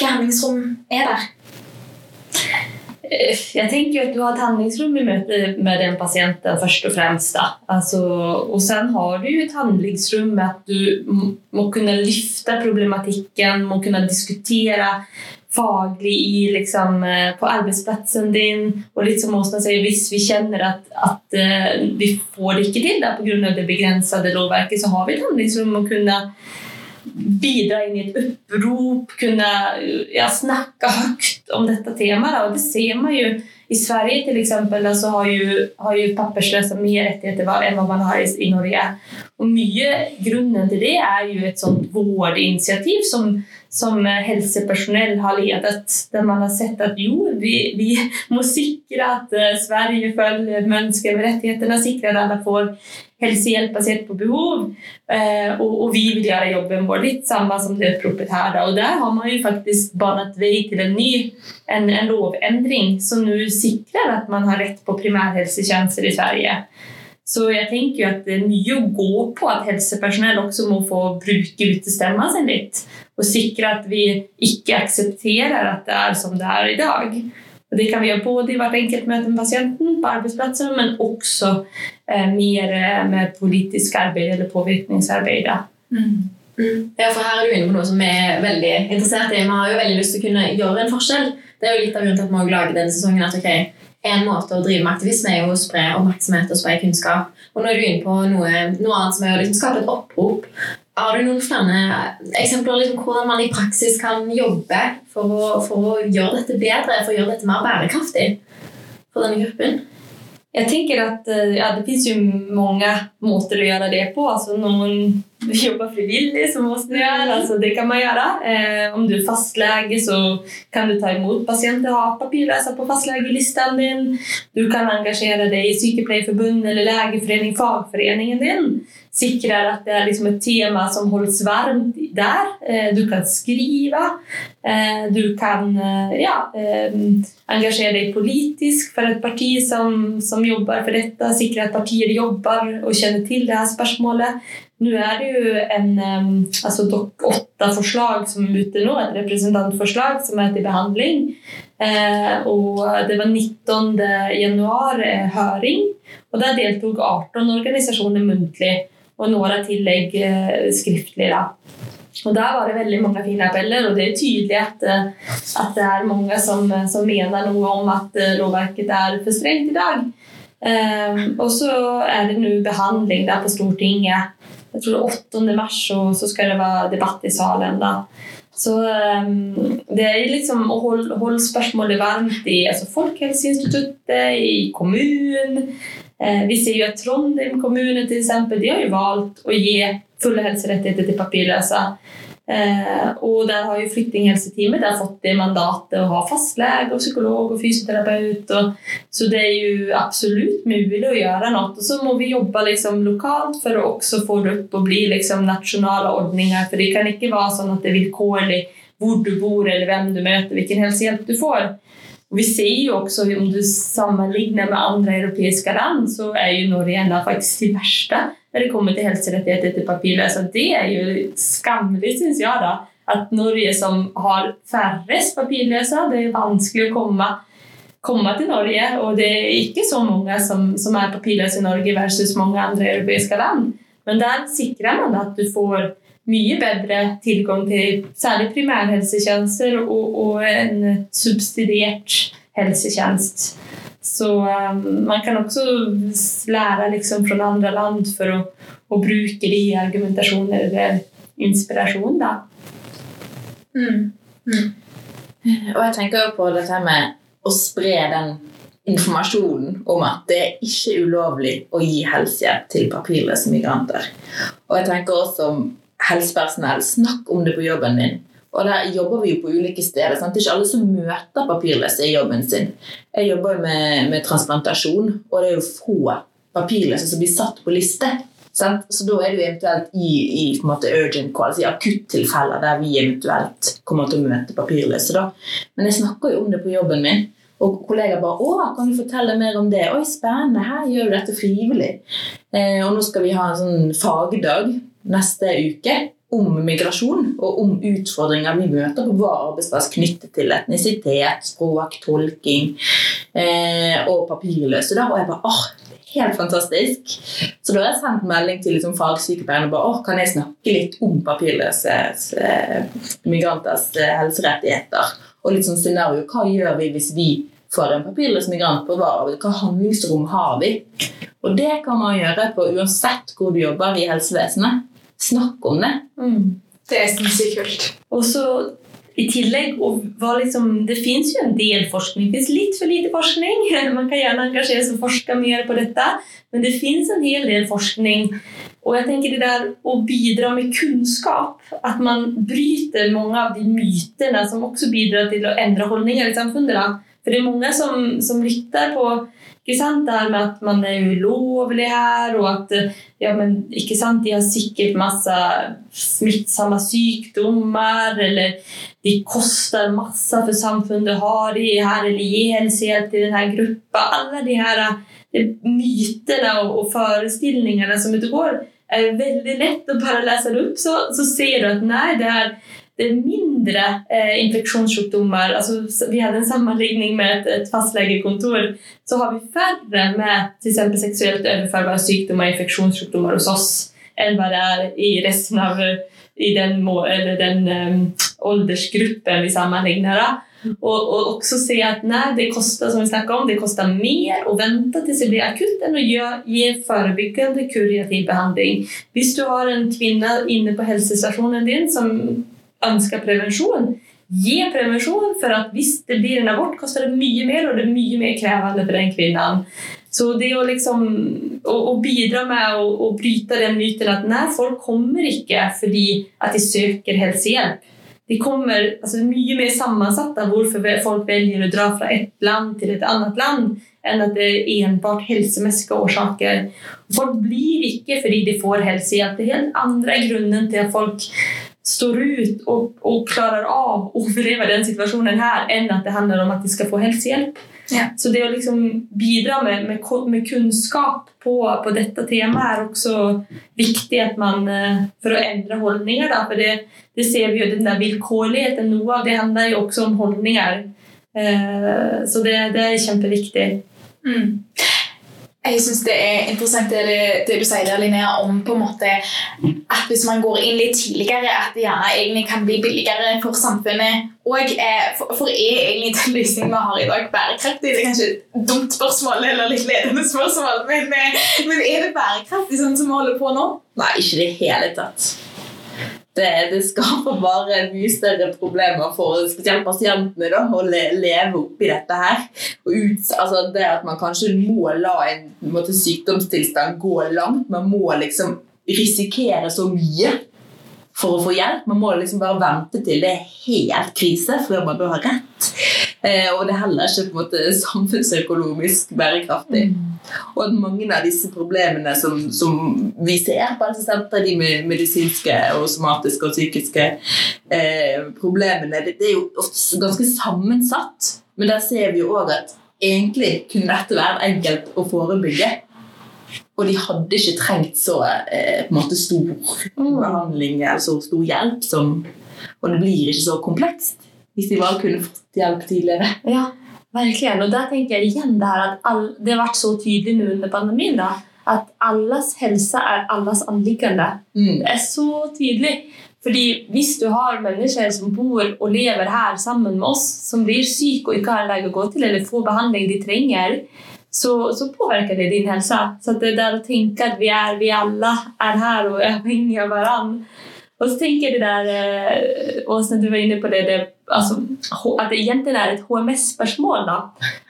hva handlingsrom er der? Eh, tenker jo at du har et handlingsrum i møte med den patienten først og fremst. Då. Alltså, och sen har du jo et handlingsrum med at du må kunne lyfta problematikken, må kunne diskutere faglig i, liksom, eh, på arbeidsplassen din. Og litt som Åsna sier, hvis vi kjenner at, att eh, vi får det ikke til pga. det begrensede lovverket så har vi et handlingsrum å kunna bidra inn i et opprop, kunne ja, snakke høyt om dette temaet. Og det ser man jo i Sverige til eksempel, så har jo, har jo pappersløse mer rettigheter hva- enn hva man har i, i Norge. Og mye grunnen til det er jo et sånt vårdinitiativ som, som eh, helsepersonell har ledet, der man har sett at jo, vi, vi må sikre at eh, Sverige følger menneskerettighetene, sikre at alle får helsehjelp basert på behov. Eh, og, og vi vil gjøre jobben vår litt samme som det oppropet her. Og der har man jo faktisk banet vei til en ny en, en lovendring som nå sikrer at man har rett på primærhelsetjenester i Sverige. Så jeg tenker jo at det er mye å gå på at helsepersonell også må få bruke utestemma sin litt. Og sikre at vi ikke aksepterer at det er som det er i dag. Og det kan vi gjøre både i hvert enkelt møte med pasienten på arbetsplatsen, men også eh, mer eh, med politisk arbeid eller påvirkningsarbeid. da. Ja, for her er du inne på noe som vi er veldig interessert i. Vi har jo veldig lyst til å kunne gjøre en forskjell. Det er jo litt av grunnen til at vi lager denne sesongen. at ok, En måte å drive med aktivisme er jo å spre oppmerksomhet og spre kunnskap. Og nå er du inne på noe, noe annet som er å liksom skape et opprop. Har du noen flere eksempler liksom, hvordan man i praksis kan jobbe for å, for å gjøre dette bedre, for å gjøre dette mer bærekraftig for denne gruppen? Jeg tenker at eh, ja, det jo mange måter å gjøre det på. Altså, någon jobbar frivillig som du göra, alltså, det kan man gjøre. Eh, om du er fastlege så kan du ta imot patienter og ha papirlösa på fastlegelisten din. Du kan engasjere deg i sykepleierforbund eller legeforening, fagforeningen din. Sikrer at det er liksom et tema som holdes varmt der. Eh, du kan skrive. Eh, du kan eh, ja, eh, engasjere deg politisk for et parti som, som jobber for dette. Sikre at partier jobber og kjenner til det her spørsmålet. Nå er det jo en um, altså Dokk 8-forslag som er ute nå, et representantforslag som er til behandling. Eh, og det var 19. januar eh, høring, og der deltok 18 organisasjoner muntlig, og noen tillegg eh, skriftlig. da. Og Der var det veldig mange fine appeller, og det er tydelig at, at det er mange som, som mener noe om at lovverket er for strengt i dag. Eh, og så er det nå behandling der på Stortinget jeg tror det er 8. mars, og så skal det være debatt i salen. da. Så um, det er liksom å holde, holde spørsmålet varmt i altså Folkehelseinstituttet, i kommunen. Eh, vi ser jo at Trondheim kommune til eksempel, de har jo valgt å gi fulle helserettigheter til papirløse. Eh, og der har jo Flyktninghelseteamet fått det mandatet å ha fastlege, og psykolog og fysioterapeut. Og, så det er jo absolutt mulig å gjøre noe. Og så må vi jobbe liksom lokalt for å også få det opp og bli liksom nasjonale ordninger. For det kan ikke være sånn at det er vilkårlig hvor du bor eller hvem du møter, hvilken helsehjelp du får. Og vi ser jo også, Om du sammenligner med andre europeiske land, så er jo Norge en av faktisk de verste når det kommer til helserettigheter til papirløse. Det er jo skammelig, syns jeg, da, at Norge som har færrest papirløse, det er vanskelig å komme, komme, til Norge. Og det er ikke så mange som, som er papirløse i Norge versus mange andre europeiske land. Men der sikrer man at du får mye bedre tilgang til særlig primærhelsetjenester og, og en subsidiert helsetjeneste. Så um, man kan også lære liksom, fra andre land for å, å bruke det i argumentasjoner eller inspirasjon. Da. Mm. Mm. Og jeg tenker jo på dette med å spre den informasjonen om at det er ikke ulovlig å gi helsehjelp til papirløse migranter. Og jeg tenker også om helsepersonell, snakk om det på jobben din. Og der jobber vi jo på ulike steder. Sant? Det er ikke alle som møter papirløse i jobben sin. Jeg jobber med, med transplantasjon, og det er jo få papirløse som blir satt på liste. Sant? Så da er det jo eventuelt i, i måte, urgent call, altså i akuttilfeller der vi eventuelt kommer til å møte papirløse. Da. Men jeg snakker jo om det på jobben min. Og kollegaer bare 'Å, kan du fortelle mer om det?' 'Oi, spennende. Her gjør du dette frivillig.' Eh, og nå skal vi ha en sånn fagdag neste uke om migrasjon og om utfordringer vi møter på vår arbeidsplass knyttet til etnisitet, språk, tolking eh, og papirløse. Da. Og jeg bare åh, helt fantastisk. Så da har jeg sendt melding til liksom, fagsykepleierne og bare åh, kan jeg snakke litt om papirløse eh, migranters eh, helserettigheter. Og litt sånn scenario, hva gjør vi hvis vi får en papirløs migrant på vår arbeid? Hva handlingsrom har vi? Og det kan man gjøre på uansett hvor du jobber i helsevesenet snakke om det. Mm. Det er sinnssykt kult. Og så i tillegg liksom, Det fins jo en del forskning. Det fins litt for lite forskning. <laughs> Man kan gjerne engasjere seg og forske mer på dette, men det fins en hel del forskning. Og jeg tenker det der å bidra med kunnskap, at man bryter mange av de mytene som også bidrar til å endre holdninger i samfunnet. For det er mange som, som lytter på ikke sant? Det her med at man er ulovlig her, og at ja, men, ikke sant? de har sikkert masse smittsomme sykdommer, eller de koster masse for samfunnet å ha de her, eller gi i denne gruppa. Alle de her de mytene og, og forestillingene som ute går, er veldig lett å bare lese det opp, så, så ser du at nei, det er det er mindre eh, infeksjonssykdommer. Altså, vi hadde en sammenligning med et, et fastlegekontor. Så har vi færre med eksempel seksuelt overførbare sykdommer infeksjonssykdommer hos oss enn hva det er i resten av i den, den um, aldersgruppen vi sammenligner. Og, og også se at nei, det koster som vi om, det koster mer å vente til det blir akutt enn å gjøre, gi forebyggende kurativ behandling. Hvis du har en kvinne inne på helsestasjonen din som ønsker prevensjon, gi prevensjon, for at hvis det blir en abort, koster det mye mer, og det er mye mer krevende for den kvinnen. Så det å, liksom, å, å bidra med å, å bryte den myten at nei, folk kommer ikke fordi at de søker helsehjelp. De kommer, altså mye mer sammensatt av hvorfor folk velger å dra fra et land til et annet land, enn at det er enbart helsemessige årsaker. Folk blir ikke fordi de får helsehjelp. Det er helt andre grunnen til at folk står ut og, og klarer av å overleve den situasjonen her, enn at det handler om at de skal få helsehjelp. Ja. Så det å liksom bidra med, med, med kunnskap på, på dette temaet er også viktig at man, eh, for å endre holdninger. Da, for det, det ser vi jo, den der vilkårligheten, noe av det handler jo også om holdninger. Eh, så det, det er kjempeviktig. Mm. Jeg syns det er interessant det, det du sier der, Linnea, om på en måte at hvis man går inn litt tidligere, at det gjerne egentlig kan bli billigere for samfunnet. Og eh, for, for er egentlig den løsningen vi har i dag, bærekraftig? Det er kanskje et dumt spørsmål eller litt ledende spørsmål, men, eh, men er det bærekraftig sånn som vi holder på nå? Nei, ikke i det hele tatt. Det, det skaper bare mye større problemer for spesielt pasientene da, å le, leve oppi dette her. Ut, altså det at man kanskje må la en, en måte, sykdomstilstand gå langt. Man må liksom risikere så mye for å få hjelp. Man må liksom bare vente til det er helt krise før man bør ha rett. Eh, og det er heller ikke på en måte samfunnsøkonomisk bærekraftig. Og at mange av disse problemene som, som vi ser på helsesenteret, de med medisinske og somatiske og psykiske eh, problemene, det, det er jo ofte ganske sammensatt. Men der ser vi jo òg at egentlig kunne dette være enkelt å forebygge. Og de hadde ikke trengt så eh, på en måte stor behandling eller så stor hjelp. Som, og det blir ikke så komplekst hvis de bare kunne fått hjelp tidligere. Ja, verkligen. Og da tenker jeg igjen det her at all, det har vært så tydelig nå under pandemien da, at allas helse er allas anliggende. Mm. Det er så tydelig. Fordi hvis du har mennesker som bor og lever her sammen med oss, som blir syke og ikke har en lege å gå til, eller får behandling de trenger, så, så påvirker det din helse. Så det der å tenke at vi, er, vi alle er her og er avhengige av hverandre. Og så tenker jeg det der eh, Åsne, du var inne på det, det altså, H- at det egentlig er et HMS-spørsmål. da.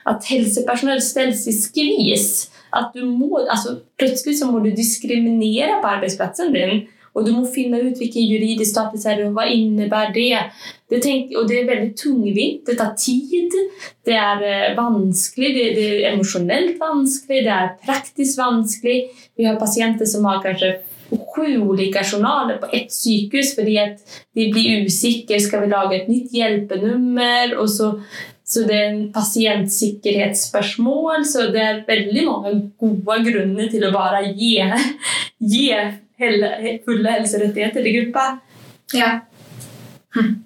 At helsepersonell stilles i skvis. At du må, altså, plutselig så må du diskriminere på arbeidsplassen din. Og du må finne ut hvilken juridisk status er det, og hva innebærer det. det tenk, og det er veldig tungvint. Det tar tid. Det er eh, vanskelig. Det, det er emosjonelt vanskelig. Det er praktisk vanskelig. Vi har pasienter som har sju olika journaler på ett sykehus fordi at de blir usikre. Skal vi lage et nytt hjelpenummer? Og så, så det er en pasientsikkerhetsspørsmål. Så det er veldig mange gode grunner til å bare gi, gi hele, fulle helserettigheter til gruppa. Ja. Hm.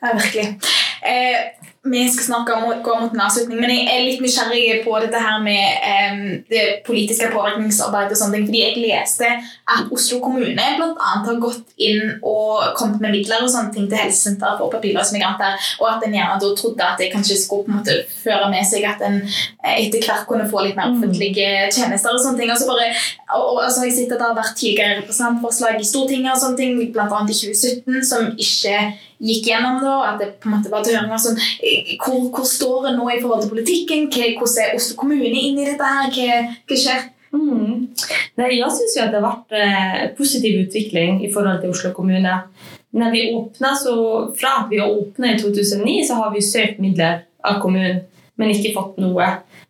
Ja, virkelig. Eh, vi skal snakke om å gå mot en avslutning, men jeg er litt nysgjerrig på dette her med um, det politiske påvirkningsarbeidet. og sånne ting, fordi Jeg leste at Oslo kommune blant annet har gått inn og kommet med midler og sånne ting til helsesenteret for papirløse migranter, og at en gjerne da trodde at det kanskje skulle på en måte føre med seg at en eh, etter hvert kunne få litt mer Mm. offentlige tjenester. og sånne ting. Og så bare, og, og, altså, jeg sitter at det har vært tidligere representantforslag i Stortinget og sånne ting, annet i 2017, som ikke gikk gjennom da, at det på en måte var til høring og sånn. Hvor, hvor står en nå i forhold til politikken? Hva, hvordan er Oslo kommune inne i dette her? Hva, hva skjer? Mm. Nei, jeg syns jo at det har vært eh, positiv utvikling i forhold til Oslo kommune. Når vi åpnet, så, fra at vi åpnet i 2009, så har vi søkt midler av kommunen, men ikke fått noe.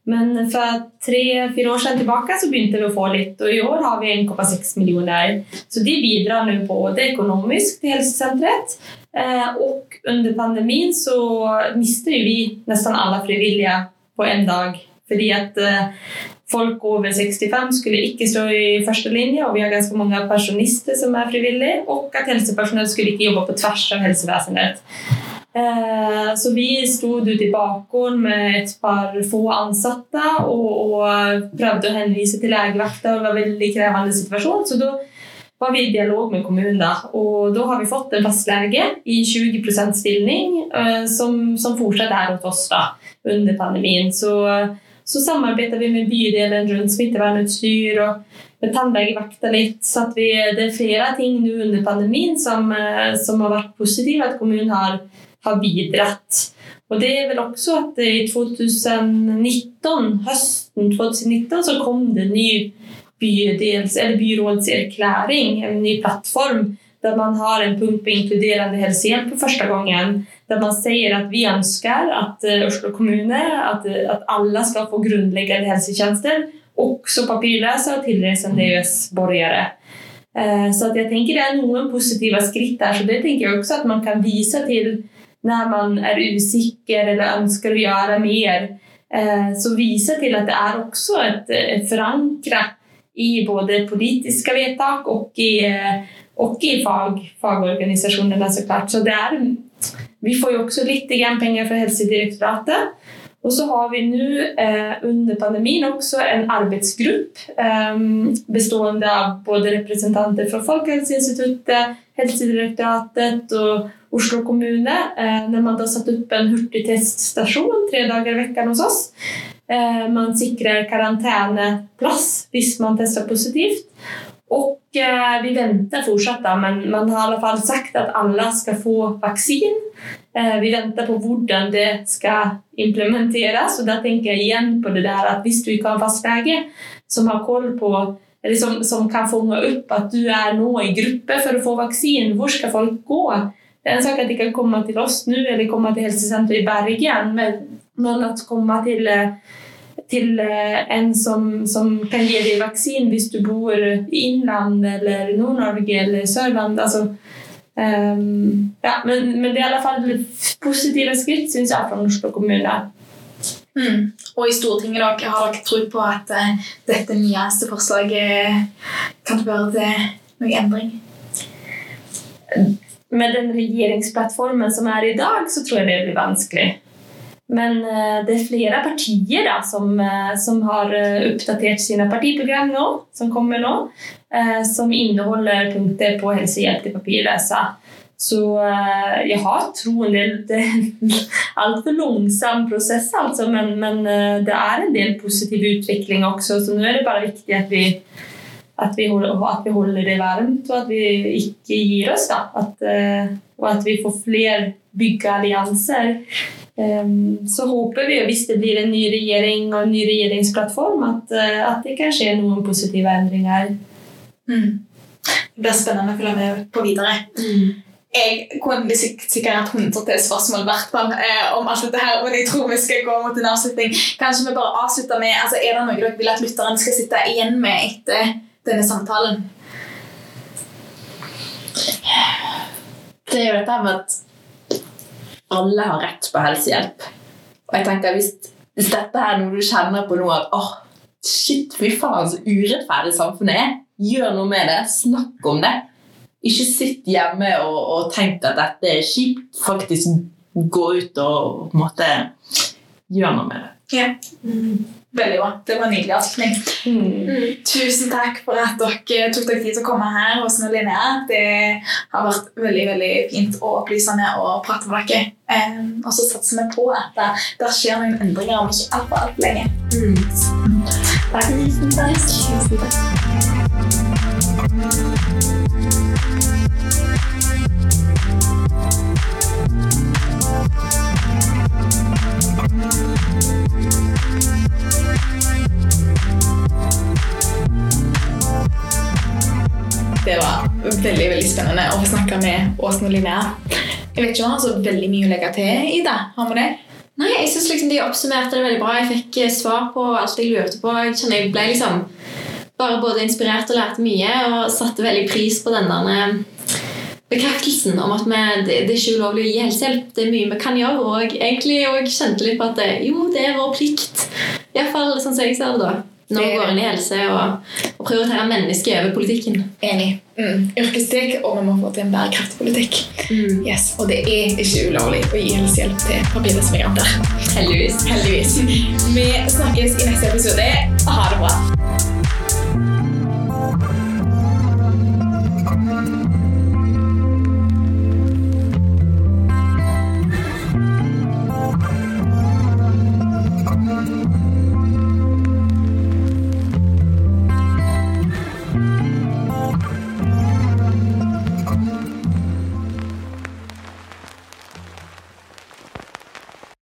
Men for tre-fire år siden tilbake så begynte vi å få litt, og i år har vi 1,6 millioner. Så de bidrar nå både økonomisk til helsesenteret, eh, og under pandemien så miste vi nesten alle frivillige på en dag. Fordi at eh, folk over 65 skulle ikke stå i første linje, og vi har ganske mange pensjonister som er frivillige, og at helsepersonell skulle ikke jobbe på tvers av helsevesenet. Eh, Så vi sto ute i bakgården med et par få ansatte og, og prøvde å henvise til legevakta. Det var en veldig krevende situasjon. Så da var vi i dialog med kommunen. da, Og da har vi fått en fastlege i 20 stilling eh, som, som fortsatt er hos oss da, under pandemien. Så, så samarbeider vi med bydelen rundt smittevernutstyr og med tannlegevakta litt. Så vi, det er flere ting nå under pandemien som, eh, som har vært positive, at kommunen har, har bidratt. Og det er vel også at i 2019, høsten 2019 så kom det ny bydels, eller byrådserklæring, en ny plattform, der man har en punkt på inkluderende helsehjelp for første gangen. Der man sier at vi ønsker at eh, Oslo kommune, at, at alle skal få grunnleggende helsetjenester, også papirløse og tilreisende EØS-borgere. Eh, Så jeg tenker det er noen positive skritt der, så det tenker jeg også at man kan vise til når man er usikker eller ønsker å gjøre mer. Eh, Så vise til at det er også et forankret i både politiske vedtak og i, og i fag, fagorganisasjonene, så klart. Så är, vi får jo også litt penger fra Helsedirektoratet. Og så har vi nå eh, under pandemien også en arbeidsgruppe eh, bestående av både representanter fra Folkehelseinstituttet, Helsedirektoratet og Oslo kommune, eh, når man da satt opp en hurtigteststasjon tre dager i veckan hos oss. Eh, Man sikrer karanteneplass hvis man tester positivt. Og eh, vi venter fortsatt, da, men man har i alle fall sagt at alle skal få vaksine. Eh, vi venter på hvordan det skal implementeres. Og da tenker jeg igjen på det der at hvis du ikke har fastlege som har koll på eller som, som kan fange opp at du er nå i gruppe for å få vaksine. hvor skal folk gå? Det er en sak at de kan komme til oss nå eller komme til helsesenteret i Bergen, men, men at komme til eh, til eh, en som, som kan gi deg vaksine hvis du bor i Innlandet eller Nord-Norge eller Sørlandet. Altså, um, ja, men, men det er i alle fall positive skritt, syns jeg, fra Oslo kommune. Mm. Og i Stortinget da, har dere tro på at eh, dette nyeste forslaget kan føre til noen endring? Med den regjeringsplattformen som er i dag, så tror jeg det blir vanskelig. Men eh, det er flere partier da, som, eh, som har eh, oppdatert sine partiprogram nå, som kommer nå, som inneholder punkter på helsehjelp til papirløse. Så jeg har troen det, <laughs> det er en altfor langsom prosess, altså, men, men det er en del positiv utvikling også. Så nå er det bare viktig at vi, at vi, holder, at vi holder det varmt, og at vi ikke gir oss. At, og at vi får flere byggeallianser. Ehm, Så håper vi, hvis det blir en ny regjering og en ny regjeringsplattform, at, eh, at det kan skje noen positive endringer. Mm. Det blir spennende å følge med på videre. Jeg kunne sik- sikkert hatt 100 til spørsmål hvert fall, eh, om alt dette her, men jeg tror vi skal gå mot en avslutning. Kanskje vi bare avslutter med, altså Er det noe dere vil at lytterne skal sitte igjen med etter denne samtalen? Det er jo dette med at alle har rett på helsehjelp. Og jeg tenker, hvis, hvis dette er noe du kjenner på nå at åh, shit, fy faen, så urettferdig samfunnet er, gjør noe med det. Snakk om det. Ikke sitt hjemme og, og tenk at dette er kjipt. Faktisk gå ut og på en måte gjøre noe med det. Ja. Veldig bra. Det var en nydelig avslutning. Mm. Tusen takk for at dere tok dere tid til å komme her hos Linnea. Det har vært veldig veldig fint og opplysende å prate med dere. Um, og så satser vi på at det, det skjer noen endringer om ikke altfor alt lenge. Takk. Tusen takk. Tusen takk. Det var veldig veldig spennende å få snakke med Åsen og Linnea. Jeg vet ikke om han har så veldig mye å legge til i det. Har vi det? Nei, jeg synes liksom De oppsummerte det veldig bra. Jeg fikk eh, svar på alt jeg lurte på. Jeg kjenner jeg ble liksom bare både inspirert og lærte mye, og satte veldig pris på den der eh, bekreftelsen om at vi, det, det er ikke ulovlig å gi helsehjelp. Det er mye vi kan gjøre. Og egentlig og kjente litt på at det, jo, det er vår plikt. Iallfall sånn som jeg ser det da. når vi går inn i helse, og, og prioriterer mennesket over politikken. Enig. Mm. Yrkesetikk, og vi må få til en bærekraftig politikk. Yes. Og det er ikke ulovlig å gi helsehjelp til papirløse migranter. Heldigvis. Heldigvis. Vi snakkes i neste episode. Ha det bra.